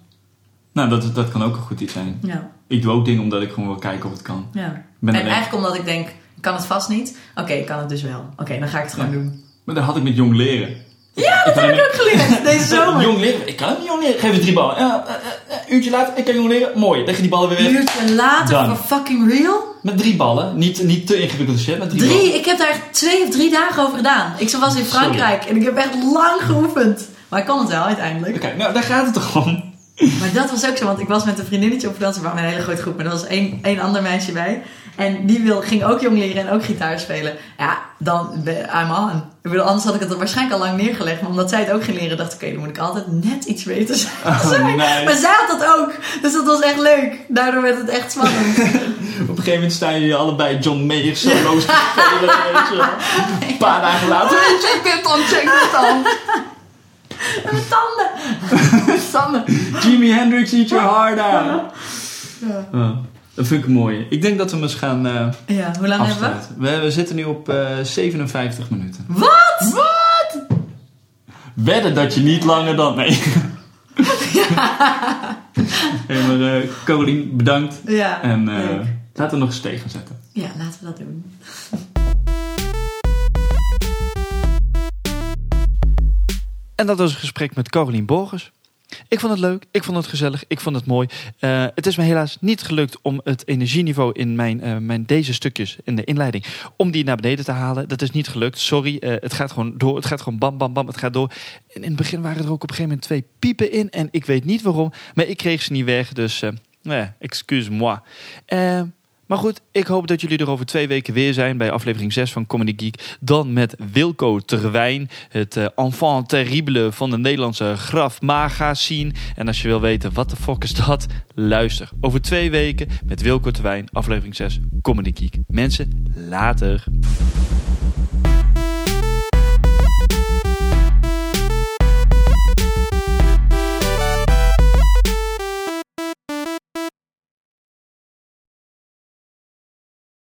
Nou, dat, dat kan ook een goed iets zijn. Ja. Ik doe ook dingen omdat ik gewoon wil kijken of het kan. ja. ben en eigenlijk omdat ik denk, ik kan het vast niet. Oké, ik kan het dus wel. Oké, dan ga ik het gewoon Ja. doen. Maar dat had ik met jong leren. Ja, dat heb ik ook geleerd deze (laughs) zomer. Jong leren? Ik kan het niet jong leren. Geef me drie ballen. Ja, eh, eh, uurtje later, ik kan jong leren. Mooi, leg je die ballen weer Een weg. uurtje later voor fucking real. Met drie ballen. Niet, niet te ingewikkelde shit, met drie, Drie, ballen. ik heb daar twee of drie dagen over gedaan. Ik was in Sorry. Frankrijk en ik heb echt lang geoefend. Maar ik kon het wel uiteindelijk. Oké, nou daar gaat het toch om. Maar dat was ook zo, want ik was met een vriendinnetje op vakantie. We waren een hele grote groep, maar er was één, één ander meisje bij. En die wil, ging ook jong leren en ook gitaar spelen. Ja, dan, ben- I'm on. Ik bedoel, anders had ik het er waarschijnlijk al lang neergelegd. Maar omdat zij het ook ging leren, dacht ik, oké, dan moet ik altijd net iets beter zijn. Oh, (laughs) nice. Maar zij had dat ook. Dus dat was echt leuk. Daardoor werd het echt spannend. (laughs) Op een gegeven moment staan jullie allebei John Mayer solo's te spelen. Een paar dagen later. (laughs) Check dit dan, check dit dan. Mijn tanden. Sanne, Jimi Hendrix, eat your heart out. Oh, dat vind ik een mooie. Ik denk dat we hem eens gaan eh, Ja, hoe lang hebben we? afsluiten. We, we zitten nu op eh, 57 minuten. Wat? Wat? Wedden dat je niet langer dan... Nee. (laughs) hey, maar eh Carolien, bedankt. Ja, En eh, laten we nog eens tegen zetten. Ja, laten we dat doen. En dat was een gesprek met Carolien Borgers. Ik vond het leuk, ik vond het gezellig, ik vond het mooi. Eh, het is me helaas niet gelukt om het energieniveau in mijn, eh, mijn deze stukjes in de inleiding, om die naar beneden te halen. Dat is niet gelukt, sorry. Eh, het gaat gewoon door, het gaat gewoon bam, bam, bam, het gaat door. En in het begin waren er ook op een gegeven moment twee piepen in en ik weet niet waarom, maar ik kreeg ze niet weg, dus nou ja, excuse-moi. Eh, maar goed, ik hoop dat jullie er over twee weken weer zijn bij aflevering 6 van Comedy Geek. Dan met Wilco Terwijn, het eh, enfant terrible van de Nederlandse graf magazine. En als je wil weten wat de fuck is dat, luister. Over twee weken met Wilco Terwijn, aflevering 6, Comedy Geek. Mensen, later.